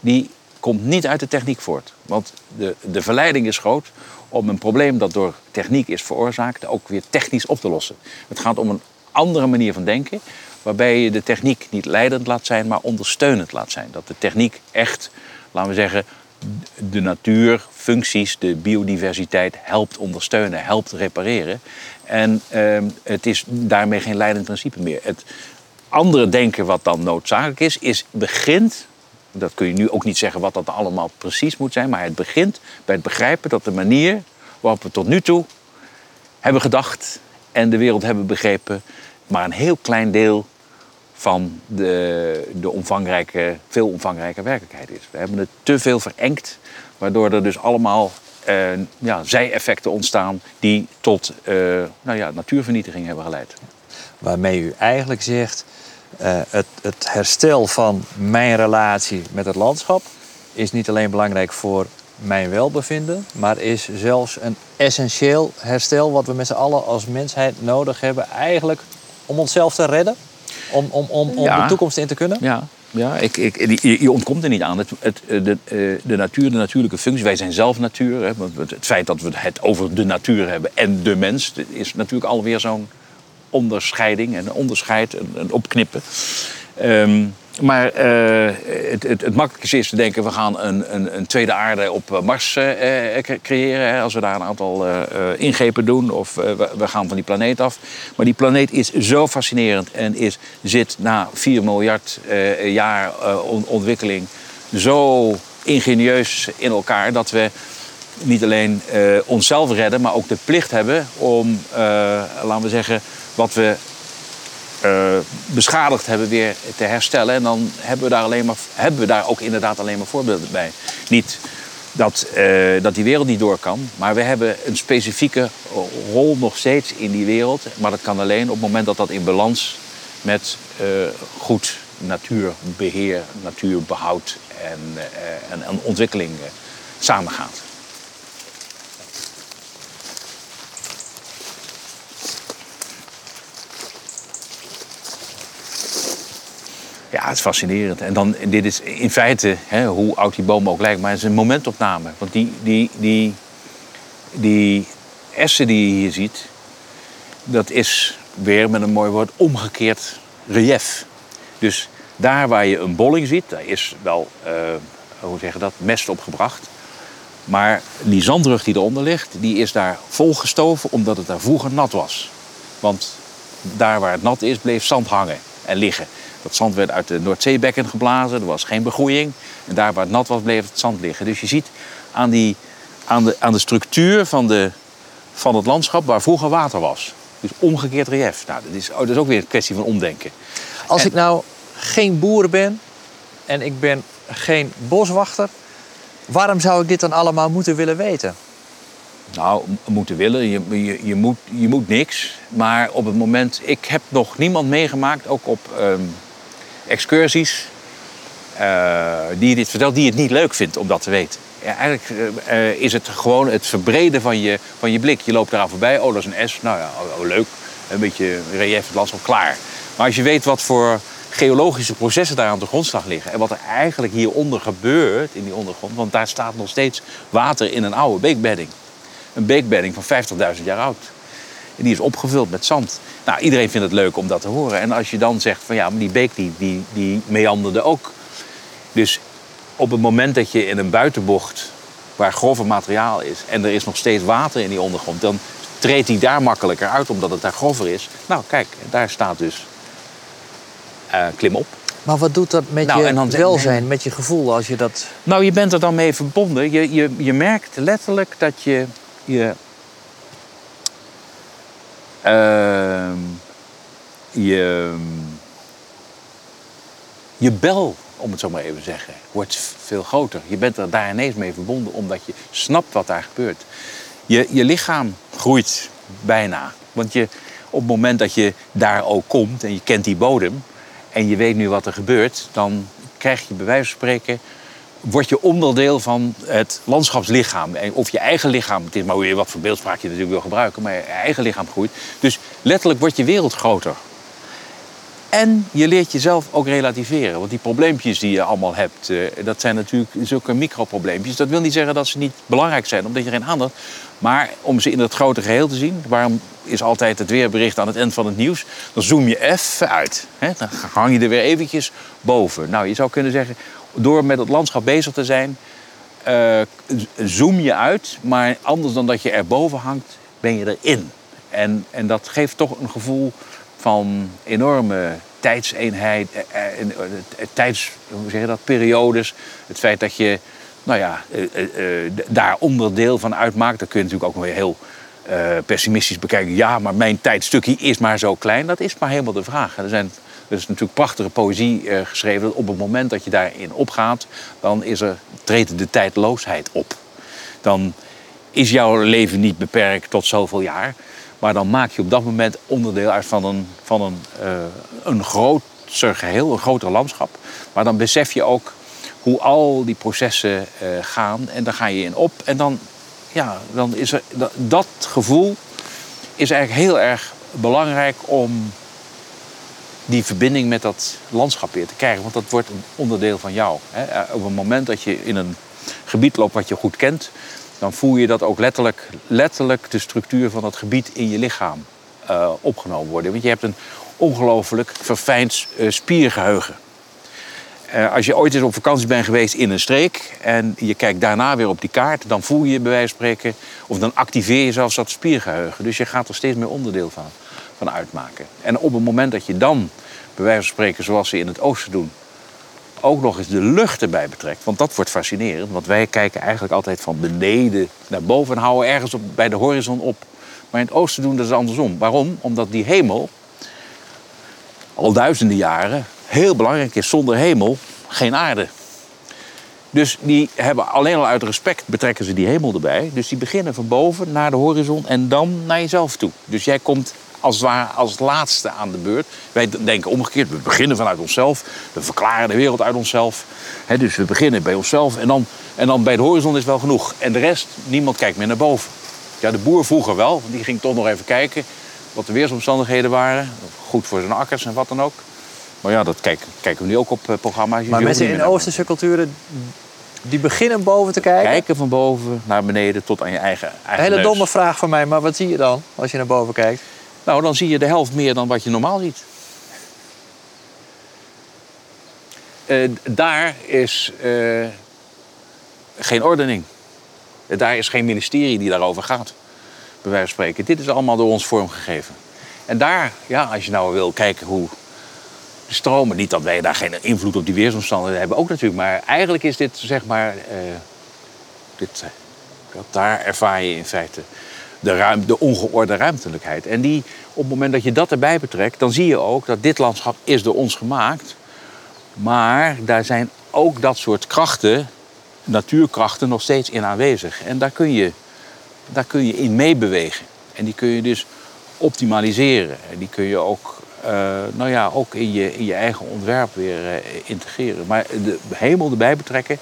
die komt niet uit de techniek voort. Want de, de verleiding is groot om een probleem dat door techniek is veroorzaakt... ook weer technisch op te lossen. Het gaat om een andere manier van denken... waarbij je de techniek niet leidend laat zijn, maar ondersteunend laat zijn. Dat de techniek echt, laten we zeggen, de natuur, functies, de biodiversiteit helpt ondersteunen, helpt repareren. En ehm, het is daarmee geen leidend principe meer. Het andere denken wat dan noodzakelijk is, is begint, dat kun je nu ook niet zeggen wat dat allemaal precies moet zijn, maar het begint bij het begrijpen dat de manier waarop we tot nu toe hebben gedacht en de wereld hebben begrepen, maar een heel klein deel van de, de omvangrijke, veel omvangrijke werkelijkheid is. We hebben het te veel verengd, waardoor er dus allemaal eh, ja, zijeffecten ontstaan die tot eh, nou ja, natuurvernietiging hebben geleid. Waarmee u eigenlijk zegt, eh, het, het herstel van mijn relatie met het landschap is niet alleen belangrijk voor mijn welbevinden, maar is zelfs een essentieel herstel wat we met z'n allen als mensheid nodig hebben, eigenlijk om onszelf te redden, om, om, om, om Ja. de toekomst in te kunnen. Ja, ja ik, ik, je, ontkomt er niet aan. Het, het, de, eh, de natuur, de natuurlijke functie. Wij zijn zelf natuur. Hè. Het feit dat we het over de natuur hebben en de mens... is natuurlijk alweer zo'n onderscheiding. En onderscheid, een, een opknippen. Ehm, maar eh, het, het, het makkelijkste is te denken... we gaan een, een, een tweede aarde op eh, Mars eh, cre- creëren... Hè, als we daar een aantal eh, ingrepen doen. Of we, we gaan van die planeet af. Maar die planeet is zo fascinerend... en is, zit na 4 miljard jaar on- ontwikkeling... zo ingenieus in elkaar... dat we niet alleen onszelf redden... maar ook de plicht hebben om, laten we zeggen... wat we eh, beschadigd hebben weer te herstellen. En dan hebben we daar, alleen maar, hebben we daar ook inderdaad alleen maar voorbeelden bij. Niet dat, eh, dat die wereld niet door kan, maar we hebben een specifieke rol nog steeds in die wereld. Maar dat kan alleen op het moment dat dat in balans met eh, goed natuurbeheer, natuurbehoud en, en, en ontwikkeling samengaat. Ja, het is fascinerend. En dan, dit is in feite, hè, hoe oud die boom ook lijkt, maar het is een momentopname. Want die, die, die, die essen die je hier ziet, dat is weer met een mooi woord omgekeerd relief. Dus daar waar je een bolling ziet, daar is wel, uh, hoe zeg je dat, mest opgebracht. Maar die zandrug die eronder ligt, die is daar volgestoven omdat het daar vroeger nat was. Want daar waar het nat is, bleef zand hangen en liggen. Dat zand werd uit de Noordzeebekken geblazen, er was geen begroeiing. En daar waar het nat was, bleef het zand liggen. Dus je ziet aan, die, aan, de, aan de structuur van, de, van het landschap waar vroeger water was. Dus omgekeerd relief. Nou, dat, is, oh, dat is ook weer een kwestie van omdenken. Als ik nou geen boer ben en ik ben geen boswachter, waarom zou ik dit dan allemaal moeten willen weten? Nou, moeten willen, je, je, je, moet, je moet niks. Maar op het moment, ik heb nog niemand meegemaakt, ook op ehm, excursies, uh, die dit vertelt, die het niet leuk vindt om dat te weten. Ja, eigenlijk uh, is het gewoon het verbreden van je, van je blik. Je loopt eraan voorbij, oh dat is een S, nou ja, oh, oh, leuk. Een beetje relief, het landschap, klaar. Maar als je weet wat voor geologische processen daar aan de grondslag liggen... en wat er eigenlijk hieronder gebeurt in die ondergrond... want daar staat nog steeds water in een oude beekbedding. Een beekbedding van 50.000 jaar oud. En die is opgevuld met zand. Nou, iedereen vindt het leuk om dat te horen. En als je dan zegt van ja, maar die beek die, die, die meanderde ook. Dus op het moment dat je in een buitenbocht waar grover materiaal is en er is nog steeds water in die ondergrond, dan treedt die daar makkelijker uit omdat het daar grover is. Nou, kijk, daar staat dus uh, klim op. Maar wat doet dat met nou, je dan, welzijn, met je gevoel als je dat. Nou, je bent er dan mee verbonden. Je, je, je merkt letterlijk dat je je. Uh, je. Je bel om het zo maar even te zeggen, wordt veel groter. Je bent er daar ineens mee verbonden omdat je snapt wat daar gebeurt. Je, je lichaam groeit bijna. Want je, op het moment dat je daar ook komt en je kent die bodem en je weet nu wat er gebeurt, dan krijg je bij wijze van spreken word je onderdeel van het landschapslichaam. Of je eigen lichaam, het is maar weer wat voor beeldspraak je natuurlijk wil gebruiken, maar je eigen lichaam groeit. Dus letterlijk wordt je wereld groter. En je leert jezelf ook relativeren. Want die probleempjes die je allemaal hebt, eh, dat zijn natuurlijk zulke microprobleempjes. Dat wil niet zeggen dat ze niet belangrijk zijn, omdat je geen aandacht. Maar om ze in het grote geheel te zien, waarom is altijd het weerbericht aan het eind van het nieuws? Dan zoom je even uit. Dan hang je er weer eventjes boven. Nou, je zou kunnen zeggen, door met het landschap bezig te zijn, uh, zoom je uit. Maar anders dan dat je erboven hangt, ben je erin. En, en dat geeft toch een gevoel van enorme tijdseenheid, eh, eh, eh, tijds, hoe zeg je dat, periodes. Het feit dat je nou ja, daar onderdeel van uitmaakt. Dat kun je natuurlijk ook weer heel pessimistisch bekijken. Ja, maar mijn tijdstukje is maar zo klein. Dat is maar helemaal de vraag. Er, zijn, er is natuurlijk prachtige poëzie geschreven. Dat op het moment dat je daarin opgaat, dan is er, treedt de tijdloosheid op. Dan is jouw leven niet beperkt tot zoveel jaar. Maar dan maak je op dat moment onderdeel uit van een, van een, uh, een groter geheel, een groter landschap. Maar dan besef je ook hoe al die processen uh, gaan. En daar ga je in op. En dan, ja, dan is er dat, dat gevoel is eigenlijk heel erg belangrijk om die verbinding met dat landschap weer te krijgen. Want dat wordt een onderdeel van jou. Hè. Eh, op het moment dat je in een gebied loopt wat je goed kent, dan voel je dat ook letterlijk, letterlijk de structuur van dat gebied in je lichaam uh, opgenomen worden. Want je hebt een ongelooflijk verfijnd uh, spiergeheugen. Als je ooit eens op vakantie bent geweest in een streek en je kijkt daarna weer op die kaart, dan voel je bij wijze van spreken, of dan activeer je zelfs dat spiergeheugen. Dus je gaat er steeds meer onderdeel van, van uitmaken. En op het moment dat je dan, bij van spreken, zoals ze in het oosten doen, ook nog eens de lucht erbij betrekt. Want dat wordt fascinerend. Want wij kijken eigenlijk altijd van beneden naar boven en houden ergens op, bij de horizon op. Maar in het oosten doen dat is andersom. Waarom? Omdat die hemel al duizenden jaren heel belangrijk is. Zonder hemel geen aarde. Dus die hebben alleen al uit respect betrekken ze die hemel erbij. Dus die beginnen van boven naar de horizon en dan naar jezelf toe. Dus jij komt als het ware als laatste aan de beurt. Wij denken omgekeerd, we beginnen vanuit onszelf. We verklaren de wereld uit onszelf. Dus we beginnen bij onszelf en dan, en dan bij de horizon is wel genoeg. En de rest, niemand kijkt meer naar boven. Ja, de boer vroeger wel, want die ging toch nog even kijken wat de weersomstandigheden waren. Goed voor zijn akkers en wat dan ook. Maar ja, dat kijken, kijken we nu ook op eh, programma's. Maar mensen in Oosterse culturen, die beginnen boven te kijken. Kijken van boven naar beneden tot aan je eigen, Een eigen hele neus. domme vraag van mij, maar wat zie je dan als je naar boven kijkt? Nou, dan zie je de helft meer dan wat je normaal ziet. Eh, daar is eh, geen ordening. Eh, Daar is geen ministerie die daarover gaat, bij wijze van spreken. Dit is allemaal door ons vormgegeven. En daar, ja, als je nou wil kijken hoe de stromen, niet dat wij daar geen invloed op die weersomstandigheden hebben, ook natuurlijk, maar eigenlijk is dit, zeg maar, dit, daar ervaar je in feite de, ruim, de ongeorde ruimtelijkheid. En die, op het moment dat je dat erbij betrekt, dan zie je ook dat dit landschap is door ons gemaakt. Maar daar zijn ook dat soort krachten, natuurkrachten, nog steeds in aanwezig. En daar kun je, daar kun je in meebewegen. En die kun je dus optimaliseren. En die kun je ook, eh, nou ja, ook in, je, in je eigen ontwerp weer eh, integreren. Maar de hemel erbij betrekken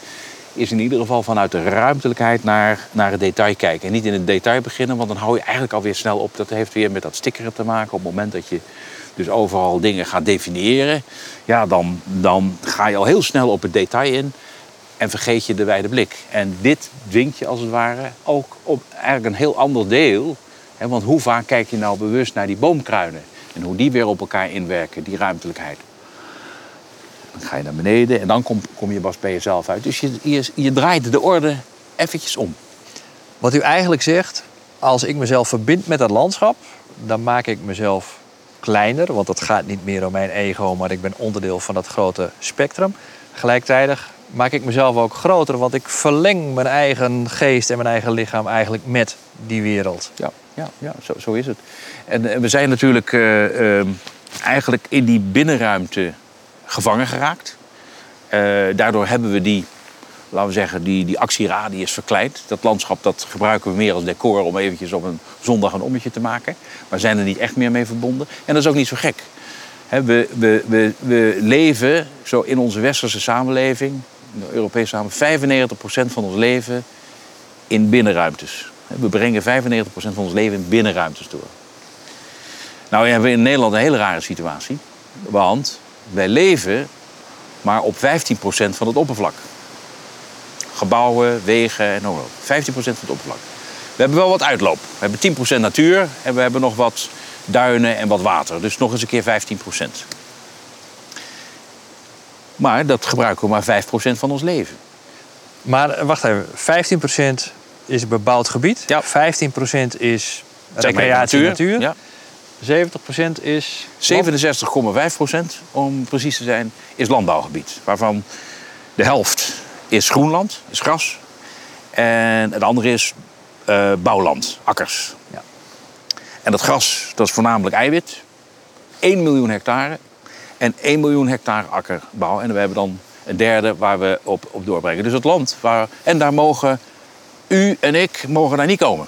is in ieder geval vanuit de ruimtelijkheid naar, naar het detail kijken. En niet in het detail beginnen, want dan hou je eigenlijk alweer snel op. Dat heeft weer met dat stickeren te maken. Op het moment dat je dus overal dingen gaat definiëren, ja, dan, dan ga je al heel snel op het detail in en vergeet je de wijde blik. En dit dwingt je als het ware ook op eigenlijk een heel ander deel. Hè, want hoe vaak kijk je nou bewust naar die boomkruinen en hoe die weer op elkaar inwerken, die ruimtelijkheid. Dan ga je naar beneden en dan kom, kom je pas bij jezelf uit. Dus je, je, je draait de orde eventjes om. Wat u eigenlijk zegt, als ik mezelf verbind met dat landschap, dan maak ik mezelf kleiner. Want het gaat niet meer om mijn ego, maar ik ben onderdeel van dat grote spectrum. Gelijktijdig maak ik mezelf ook groter, want ik verleng mijn eigen geest en mijn eigen lichaam eigenlijk met die wereld. Ja, ja, ja zo, zo is het. En eh, we zijn natuurlijk eh, eh, eigenlijk in die binnenruimte gevangen geraakt. Eh, daardoor hebben we die, laten we zeggen, die, die actieradius verkleind. Dat landschap dat gebruiken we meer als decor om eventjes op een zondag een ommetje te maken. Maar zijn er niet echt meer mee verbonden. En dat is ook niet zo gek. We, we, we, we leven zo in onze westerse samenleving, in de Europese samenleving, 95% van ons leven in binnenruimtes. We brengen 95% van ons leven in binnenruimtes door. Nou hebben we in Nederland een hele rare situatie. Want wij leven maar op 15% van het oppervlak. Gebouwen, wegen en op. 15% van het oppervlak. We hebben wel wat uitloop. We hebben 10% natuur en we hebben nog wat duinen en wat water. Dus nog eens een keer 15%. Maar dat gebruiken we maar 5% van ons leven. Maar eh, wacht even, 15% is bebouwd gebied, Ja. 15% is recreatie natuur, Ja. 70% is 67,5% om precies te zijn, is landbouwgebied. Waarvan de helft is groenland, is gras. En het andere is eh, bouwland, akkers. Ja. En dat gras, dat is voornamelijk eiwit. 1 miljoen hectare. En 1 miljoen hectare akkerbouw. En we hebben dan een derde waar we op, op doorbrengen. Dus het land waar... En daar mogen u en ik mogen daar niet komen.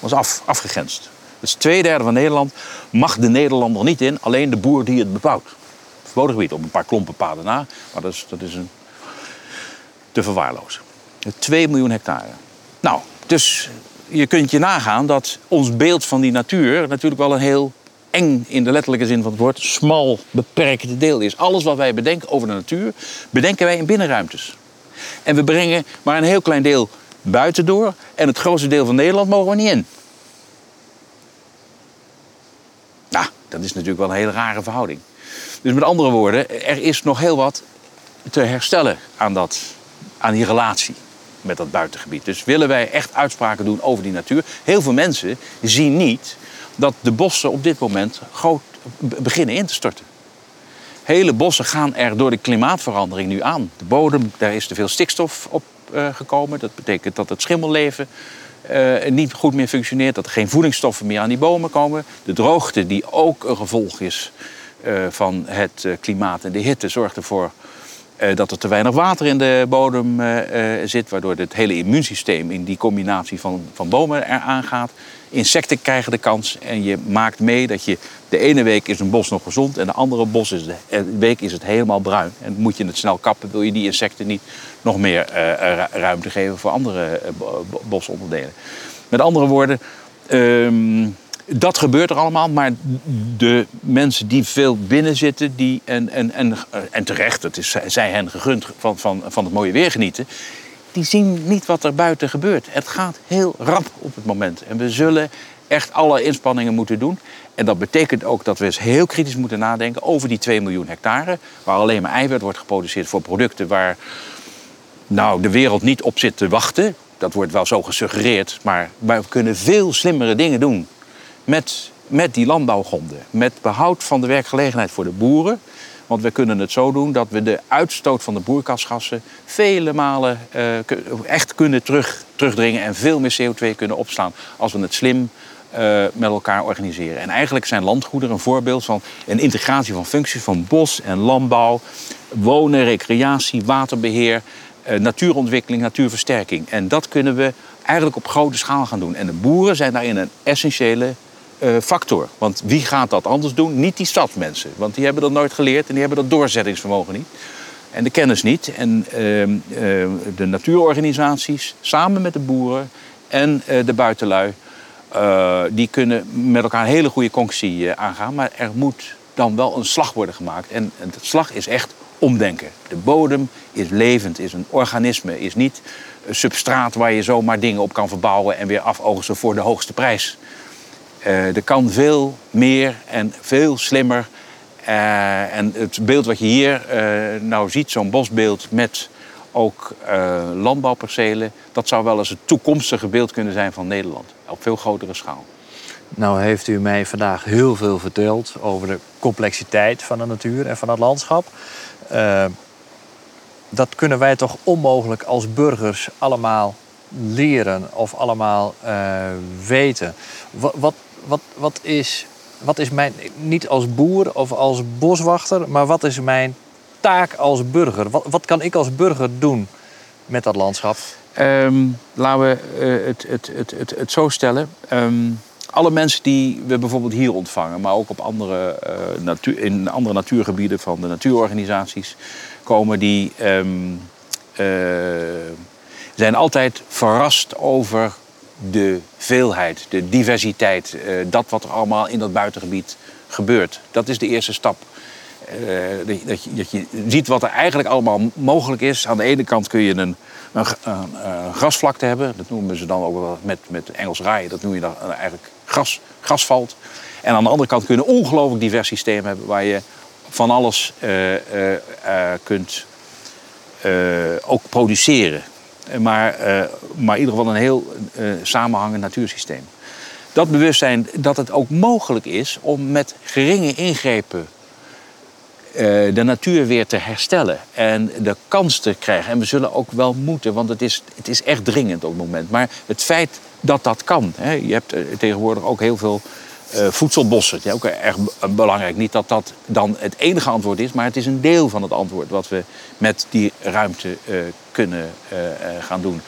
Dat is af, afgegrensd. Dus twee derde van Nederland mag de Nederlander niet in, alleen de boer die het bebouwt. Verboden gebied op een paar klompen paden na, maar dat is, dat is een, te verwaarlozen. 2 miljoen hectare. Nou, dus je kunt je nagaan dat ons beeld van die natuur natuurlijk wel een heel eng, in de letterlijke zin van het woord, smal, beperkt deel is. Alles wat wij bedenken over de natuur, bedenken wij in binnenruimtes. En we brengen maar een heel klein deel buiten door en het grootste deel van Nederland mogen we niet in. Nou, dat is natuurlijk wel een hele rare verhouding. Dus met andere woorden, er is nog heel wat te herstellen aan, dat, aan die relatie met dat buitengebied. Dus willen wij echt uitspraken doen over die natuur. Heel veel mensen zien niet dat de bossen op dit moment beginnen in te storten. Hele bossen gaan er door de klimaatverandering nu aan. De bodem, daar is te veel stikstof op eh, gekomen. Dat betekent dat het schimmelleven eh, niet goed meer functioneert. Dat er geen voedingsstoffen meer aan die bomen komen. De droogte, die ook een gevolg is eh, van het eh, klimaat en de hitte, zorgt ervoor dat er te weinig water in de bodem eh, eh, zit, waardoor het hele immuunsysteem in die combinatie van, van bomen eraan gaat. Insecten krijgen de kans en je maakt mee dat je de ene week is een bos nog gezond en de andere bos is de, week is het helemaal bruin. En moet je het snel kappen, wil je die insecten niet nog meer ruimte geven voor andere bosonderdelen. Met andere woorden, ehm, dat gebeurt er allemaal, maar de mensen die veel binnen zitten, die, en, en, en, en terecht, het is zij hen gegund van, van, van het mooie weer genieten, die zien niet wat er buiten gebeurt. Het gaat heel rap op het moment. En we zullen echt alle inspanningen moeten doen. En dat betekent ook dat we eens heel kritisch moeten nadenken over die 2 miljoen hectare, waar alleen maar eiwit wordt geproduceerd voor producten waar nou, de wereld niet op zit te wachten. Dat wordt wel zo gesuggereerd, maar we kunnen veel slimmere dingen doen met, met die landbouwgronden. Met behoud van de werkgelegenheid voor de boeren. Want we kunnen het zo doen dat we de uitstoot van de boerkasgassen vele malen uh, echt kunnen terug, terugdringen en veel meer CO2 kunnen opslaan als we het slim uh, met elkaar organiseren. En eigenlijk zijn landgoederen een voorbeeld van een integratie van functies van bos en landbouw, wonen, recreatie, waterbeheer, uh, natuurontwikkeling, natuurversterking. En dat kunnen we eigenlijk op grote schaal gaan doen. En de boeren zijn daarin een essentiële uh, factor. Want wie gaat dat anders doen? Niet die stadsmensen. Want die hebben dat nooit geleerd en die hebben dat doorzettingsvermogen niet. En de kennis niet. En uh, uh, de natuurorganisaties, samen met de boeren en de buitenlui, die kunnen met elkaar een hele goede conctie aangaan. Maar er moet dan wel een slag worden gemaakt. En, het slag is echt omdenken. De bodem is levend, is een organisme, is niet een substraat waar je zomaar dingen op kan verbouwen en weer afoogsten voor de hoogste prijs. Uh, er kan veel meer en veel slimmer. Uh, en het beeld wat je hier uh, nou ziet, zo'n bosbeeld met ook landbouwpercelen, dat zou wel eens het toekomstige beeld kunnen zijn van Nederland. Op veel grotere schaal. Nou heeft u mij vandaag heel veel verteld over de complexiteit van de natuur en van het landschap. dat kunnen wij toch onmogelijk als burgers allemaal leren of allemaal weten. Wat, wat, wat, wat, is, wat is mijn, niet als boer of als boswachter, maar wat is mijn taak als burger? Wat, wat kan ik als burger doen met dat landschap? Um, laten we uh, het, het, het, het, het zo stellen. Um, alle mensen die we bijvoorbeeld hier ontvangen, maar ook op andere, uh, in andere natuurgebieden van de natuurorganisaties komen, die um, uh, zijn altijd verrast over de veelheid, de diversiteit, eh, dat wat er allemaal in dat buitengebied gebeurt. Dat is de eerste stap. Uh, dat, je, dat, je, ziet wat er eigenlijk allemaal mogelijk is. Aan de ene kant kun je een, een, een, grasvlakte hebben. Dat noemen ze dan ook wel met, met Engels raaien. Dat noem je dan eigenlijk gras, grasvalt. En aan de andere kant kun je een ongelooflijk divers systeem hebben... waar je van alles kunt ook produceren. Maar, uh, maar in ieder geval een heel uh, samenhangend natuursysteem. Dat bewustzijn dat het ook mogelijk is om met geringe ingrepen de natuur weer te herstellen. En de kans te krijgen. En we zullen ook wel moeten, want het is, het is echt dringend op het moment. Maar het feit dat dat kan. Hè, je hebt tegenwoordig ook heel veel voedselbossen. Het is ook erg belangrijk. Niet dat dat dan het enige antwoord is, maar het is een deel van het antwoord wat we met die ruimte uh, kunnen uh, gaan doen.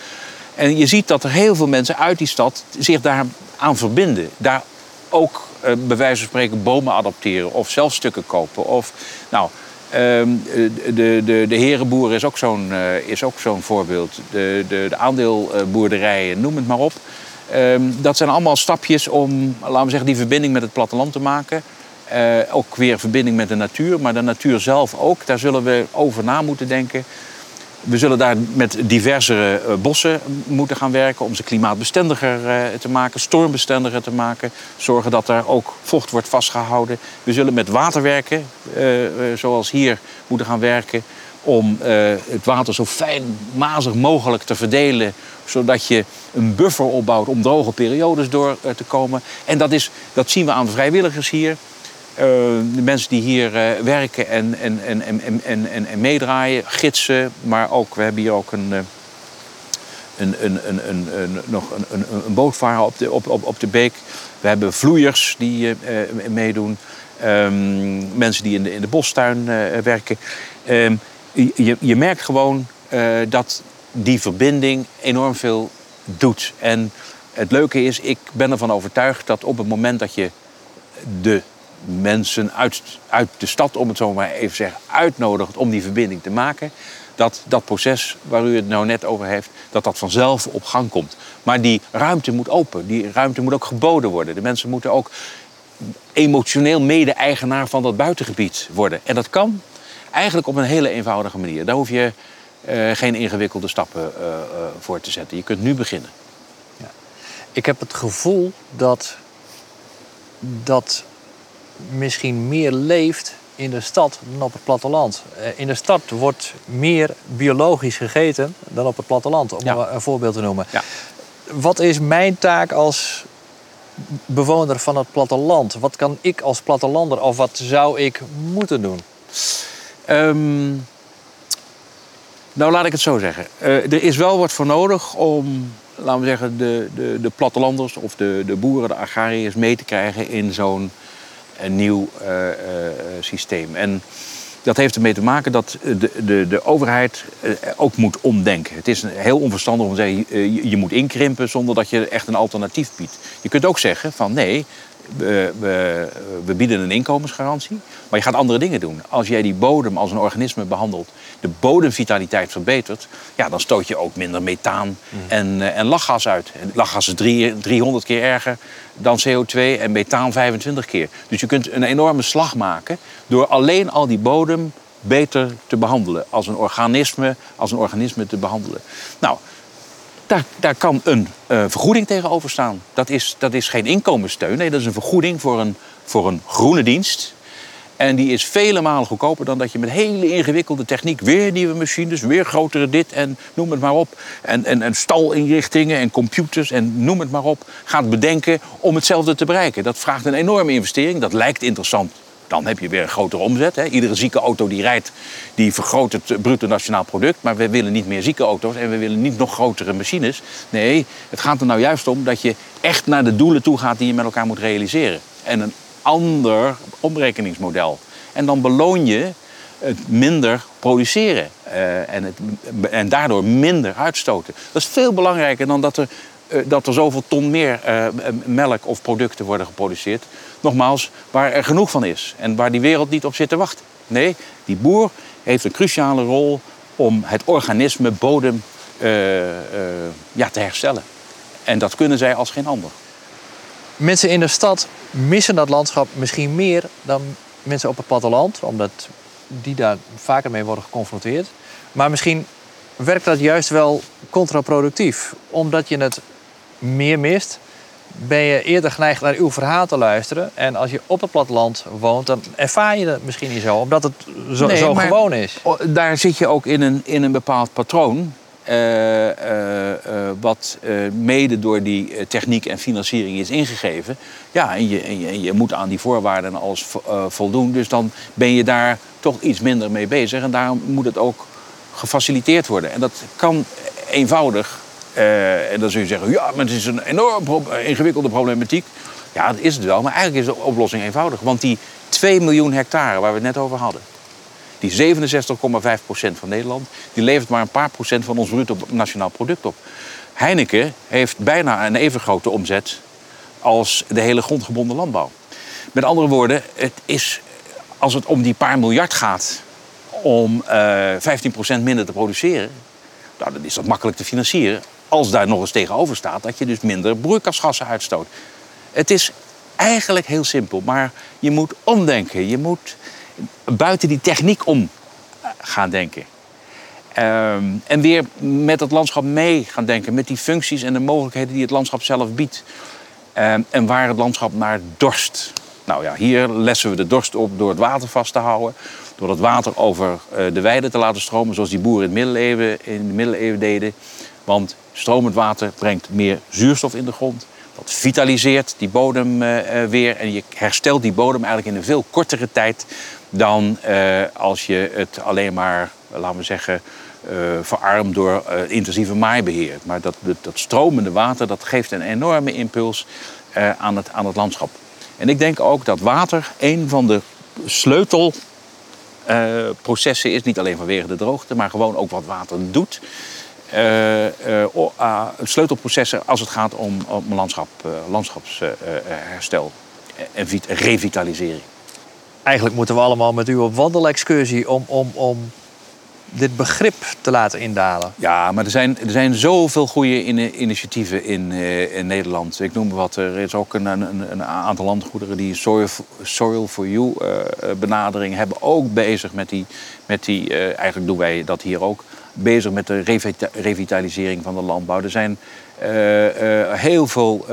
En je ziet dat er heel veel mensen uit die stad zich daar aan verbinden. Daar ook bij wijze van spreken bomen adopteren of zelf stukken kopen. Of, nou, ehm, de, de, de herenboer is ook zo'n zo'n voorbeeld. De, de, de aandeelboerderijen, noem het maar op. Um, dat zijn allemaal stapjes om, laten we zeggen, die verbinding met het platteland te maken. Ook weer verbinding met de natuur, maar de natuur zelf ook. Daar zullen we over na moeten denken. We zullen daar met diversere uh, bossen moeten gaan werken om ze klimaatbestendiger uh, te maken, stormbestendiger te maken. Zorgen dat er ook vocht wordt vastgehouden. We zullen met water werken, zoals hier moeten gaan werken om het water zo fijn, mazig mogelijk te verdelen. Zodat je een buffer opbouwt om droge periodes door te komen. En dat, is, dat zien we aan de vrijwilligers hier. Uh, de mensen die hier werken en, en, en, en, en, en, en, meedraaien, gidsen. Maar ook, we hebben hier ook een, een, een, een, een, een, nog een, een, een op de, op, op, op de beek. We hebben vloeiers die meedoen. Um, mensen die in de, in de bostuin werken. Um, je, je merkt gewoon eh, dat die verbinding enorm veel doet. En het leuke is, ik ben ervan overtuigd dat op het moment dat je de mensen uit, uit de stad, om het zo maar even te zeggen, uitnodigt om die verbinding te maken, dat dat proces waar u het nou net over heeft, dat dat vanzelf op gang komt. Maar die ruimte moet open, die ruimte moet ook geboden worden. De mensen moeten ook emotioneel mede-eigenaar van dat buitengebied worden. En dat kan eigenlijk op een hele eenvoudige manier. Daar hoef je uh, geen ingewikkelde stappen uh, uh, voor te zetten. Je kunt nu beginnen. Ja. Ik heb het gevoel dat dat misschien meer leeft in de stad dan op het platteland. In de stad wordt meer biologisch gegeten dan op het platteland, om ja. een voorbeeld te noemen. Ja. Wat is mijn taak als bewoner van het platteland? Wat kan ik als plattelander of wat zou ik moeten doen? Um, nou, laat ik het zo zeggen. Uh, er is wel wat voor nodig om, laten we zeggen, de, de, de plattelanders of de, de boeren, de agrariërs mee te krijgen in zo'n nieuw uh, uh, systeem. En dat heeft ermee te maken dat de, de, de overheid ook moet omdenken. Het is heel onverstandig om te zeggen, je moet inkrimpen zonder dat je echt een alternatief biedt. Je kunt ook zeggen van nee, we, we, we, bieden een inkomensgarantie, maar je gaat andere dingen doen. Als jij die bodem als een organisme behandelt, de bodemvitaliteit verbetert, ja, dan stoot je ook minder methaan mm. en, uh, en lachgas uit. En lachgas is drie, 300 keer erger dan CO2 en methaan 25 keer. Dus je kunt een enorme slag maken door alleen al die bodem beter te behandelen. Als een organisme, als een organisme te behandelen. Nou, daar, daar kan een uh, vergoeding tegenover staan. Dat is, dat is geen inkomenssteun. Nee, dat is een vergoeding voor een, voor een groene dienst. En die is vele malen goedkoper dan dat je met hele ingewikkelde techniek... weer nieuwe machines, weer grotere dit en noem het maar op... en, en, en stalinrichtingen en computers en noem het maar op... gaat bedenken om hetzelfde te bereiken. Dat vraagt een enorme investering. Dat lijkt interessant dan heb je weer een grotere omzet. Hè. Iedere zieke auto die rijdt, die vergroot het bruto nationaal product. Maar we willen niet meer zieke auto's en we willen niet nog grotere machines. Nee, het gaat er nou juist om dat je echt naar de doelen toe gaat die je met elkaar moet realiseren. En een ander omrekeningsmodel. En dan beloon je het minder produceren uh, en, het, en daardoor minder uitstoten. Dat is veel belangrijker dan dat er uh, dat er zoveel ton meer melk of producten worden geproduceerd. Nogmaals, waar er genoeg van is en waar die wereld niet op zit te wachten. Nee, die boer heeft een cruciale rol om het organisme bodem uh, ja, te herstellen. En dat kunnen zij als geen ander. Mensen in de stad missen dat landschap misschien meer dan mensen op het platteland, omdat die daar vaker mee worden geconfronteerd. Maar misschien werkt dat juist wel contraproductief, omdat je het meer mist, ben je eerder geneigd naar uw verhaal te luisteren. En als je op het platteland woont, dan ervaar je het misschien niet zo, omdat het zo, zo gewoon is. Daar zit je ook in een, in een bepaald patroon. Uh, uh, uh, wat mede door die techniek en financiering is ingegeven. Ja, en je, en je, je moet aan die voorwaarden alles voldoen. Dus dan ben je daar toch iets minder mee bezig. En daarom moet het ook gefaciliteerd worden. En dat kan eenvoudig uh, en dan zul je zeggen, ja, maar het is een enorm pro ingewikkelde problematiek. Ja, dat is het wel, maar eigenlijk is de oplossing eenvoudig. Want die 2 miljoen hectare waar we het net over hadden... die 67,5% van Nederland... die levert maar een paar procent van ons bruto nationaal product op. Heineken heeft bijna een even grote omzet... als de hele grondgebonden landbouw. Met andere woorden, het is, als het om die paar miljard gaat... om uh, eh, 15% minder te produceren... Nou, dan is dat makkelijk te financieren als daar nog eens tegenover staat dat je dus minder broeikasgassen uitstoot. Het is eigenlijk heel simpel, maar je moet omdenken. Je moet buiten die techniek om eh, gaan denken. Um, en weer met het landschap mee gaan denken, met die functies en de mogelijkheden die het landschap zelf biedt. Um, en waar het landschap naar dorst. Nou ja, hier lessen we de dorst op door het water vast te houden. Door het water over uh, de weide te laten stromen, zoals die boeren in de middeleeuwen, in de middeleeuwen deden. Want stromend water brengt meer zuurstof in de grond. Dat vitaliseert die bodem uh, weer en je herstelt die bodem eigenlijk in een veel kortere tijd dan uh, als je het alleen maar, laten we zeggen, verarmt door intensieve maaibeheer. Maar dat, dat, stromende water dat geeft een enorme impuls aan, het, aan het landschap. En ik denk ook dat water een van de sleutel eh, processen is. Niet alleen vanwege de droogte, maar gewoon ook wat water doet. Uh, uh, sleutelprocessen als het gaat om, om landschap, landschapsherstel en revitalisering. Eigenlijk moeten we allemaal met u op wandelexcursie om, om, om dit begrip te laten indalen. Ja, maar er zijn, er zijn zoveel goede initiatieven in, in Nederland. Ik noem wat, er is ook een, een, een aantal landgoederen die Soil, soil for You uh, benadering hebben. Ook bezig met die, met die uh, eigenlijk doen wij dat hier ook, bezig met de revitalisering van de landbouw. Er zijn heel veel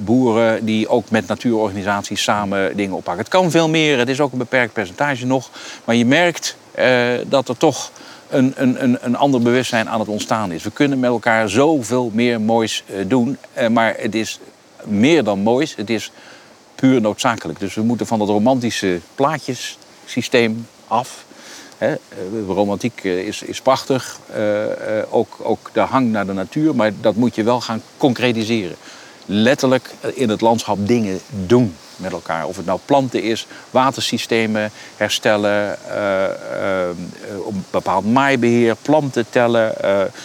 boeren die ook met natuurorganisaties samen dingen oppakken. Het kan veel meer, het is ook een beperkt percentage nog. Maar je merkt dat er toch een, een, een ander bewustzijn aan het ontstaan is. We kunnen met elkaar zoveel meer moois doen, maar het is meer dan moois, het is puur noodzakelijk. Dus we moeten van dat romantische plaatjessysteem af. Hè. Romantiek is, is prachtig, ook, ook de hang naar de natuur, maar dat moet je wel gaan concretiseren. Letterlijk in het landschap dingen doen met elkaar. Of het nou planten is, watersystemen herstellen, uh, bepaald maaibeheer, planten tellen,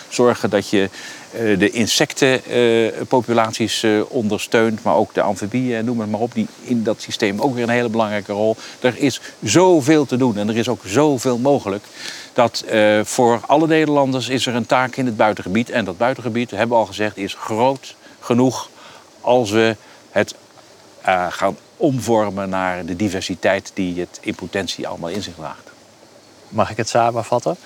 zorgen dat je de insectenpopulaties ondersteunt, maar ook de amfibieën, noem het maar op, die in dat systeem ook weer een hele belangrijke rol. Er is zoveel te doen en er is ook zoveel mogelijk. Dat voor alle Nederlanders is er een taak in het buitengebied. En dat buitengebied, hebben we al gezegd, is groot genoeg als we het gaan omvormen naar de diversiteit die het in potentie allemaal in zich draagt. Mag ik het samenvatten?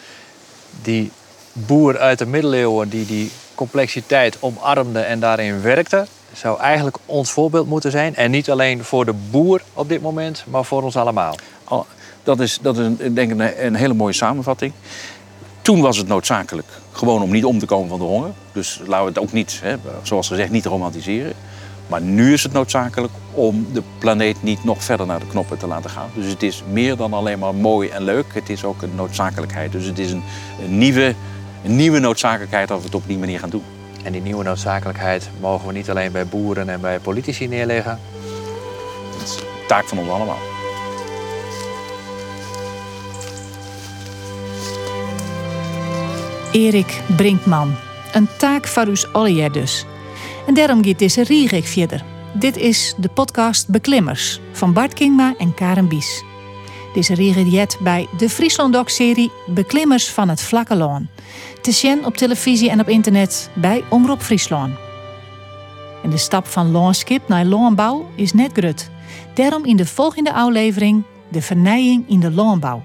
Die boer uit de middeleeuwen die die complexiteit omarmde en daarin werkte, zou eigenlijk ons voorbeeld moeten zijn. En niet alleen voor de boer op dit moment, maar voor ons allemaal. Dat is, dat is een, denk ik een hele mooie samenvatting. Toen was het noodzakelijk, gewoon om niet om te komen van de honger. Dus laten we het ook niet, hè, zoals gezegd, niet romantiseren. Maar nu is het noodzakelijk om de planeet niet nog verder naar de knoppen te laten gaan. Dus het is meer dan alleen maar mooi en leuk. Het is ook een noodzakelijkheid. Dus het is een, een nieuwe, een nieuwe noodzakelijkheid dat we het op die manier gaan doen. En die nieuwe noodzakelijkheid mogen we niet alleen bij boeren en bij politici neerleggen. Dat is de taak van ons allemaal. Erik Brinkman. Een taak voor u allen dus. En daarom gaat deze Rierik verder. Dit is de podcast Beklimmers van Bart Kingma en Karen Bies. Deze reageert bij de Friesland-doc-serie Beklimmers van het Vlakke Loon. Te zien op televisie en op internet bij Omroep Friesland. En de stap van loonskip naar loonbouw is net grut. Daarom in de volgende aflevering de vernijing in de loonbouw.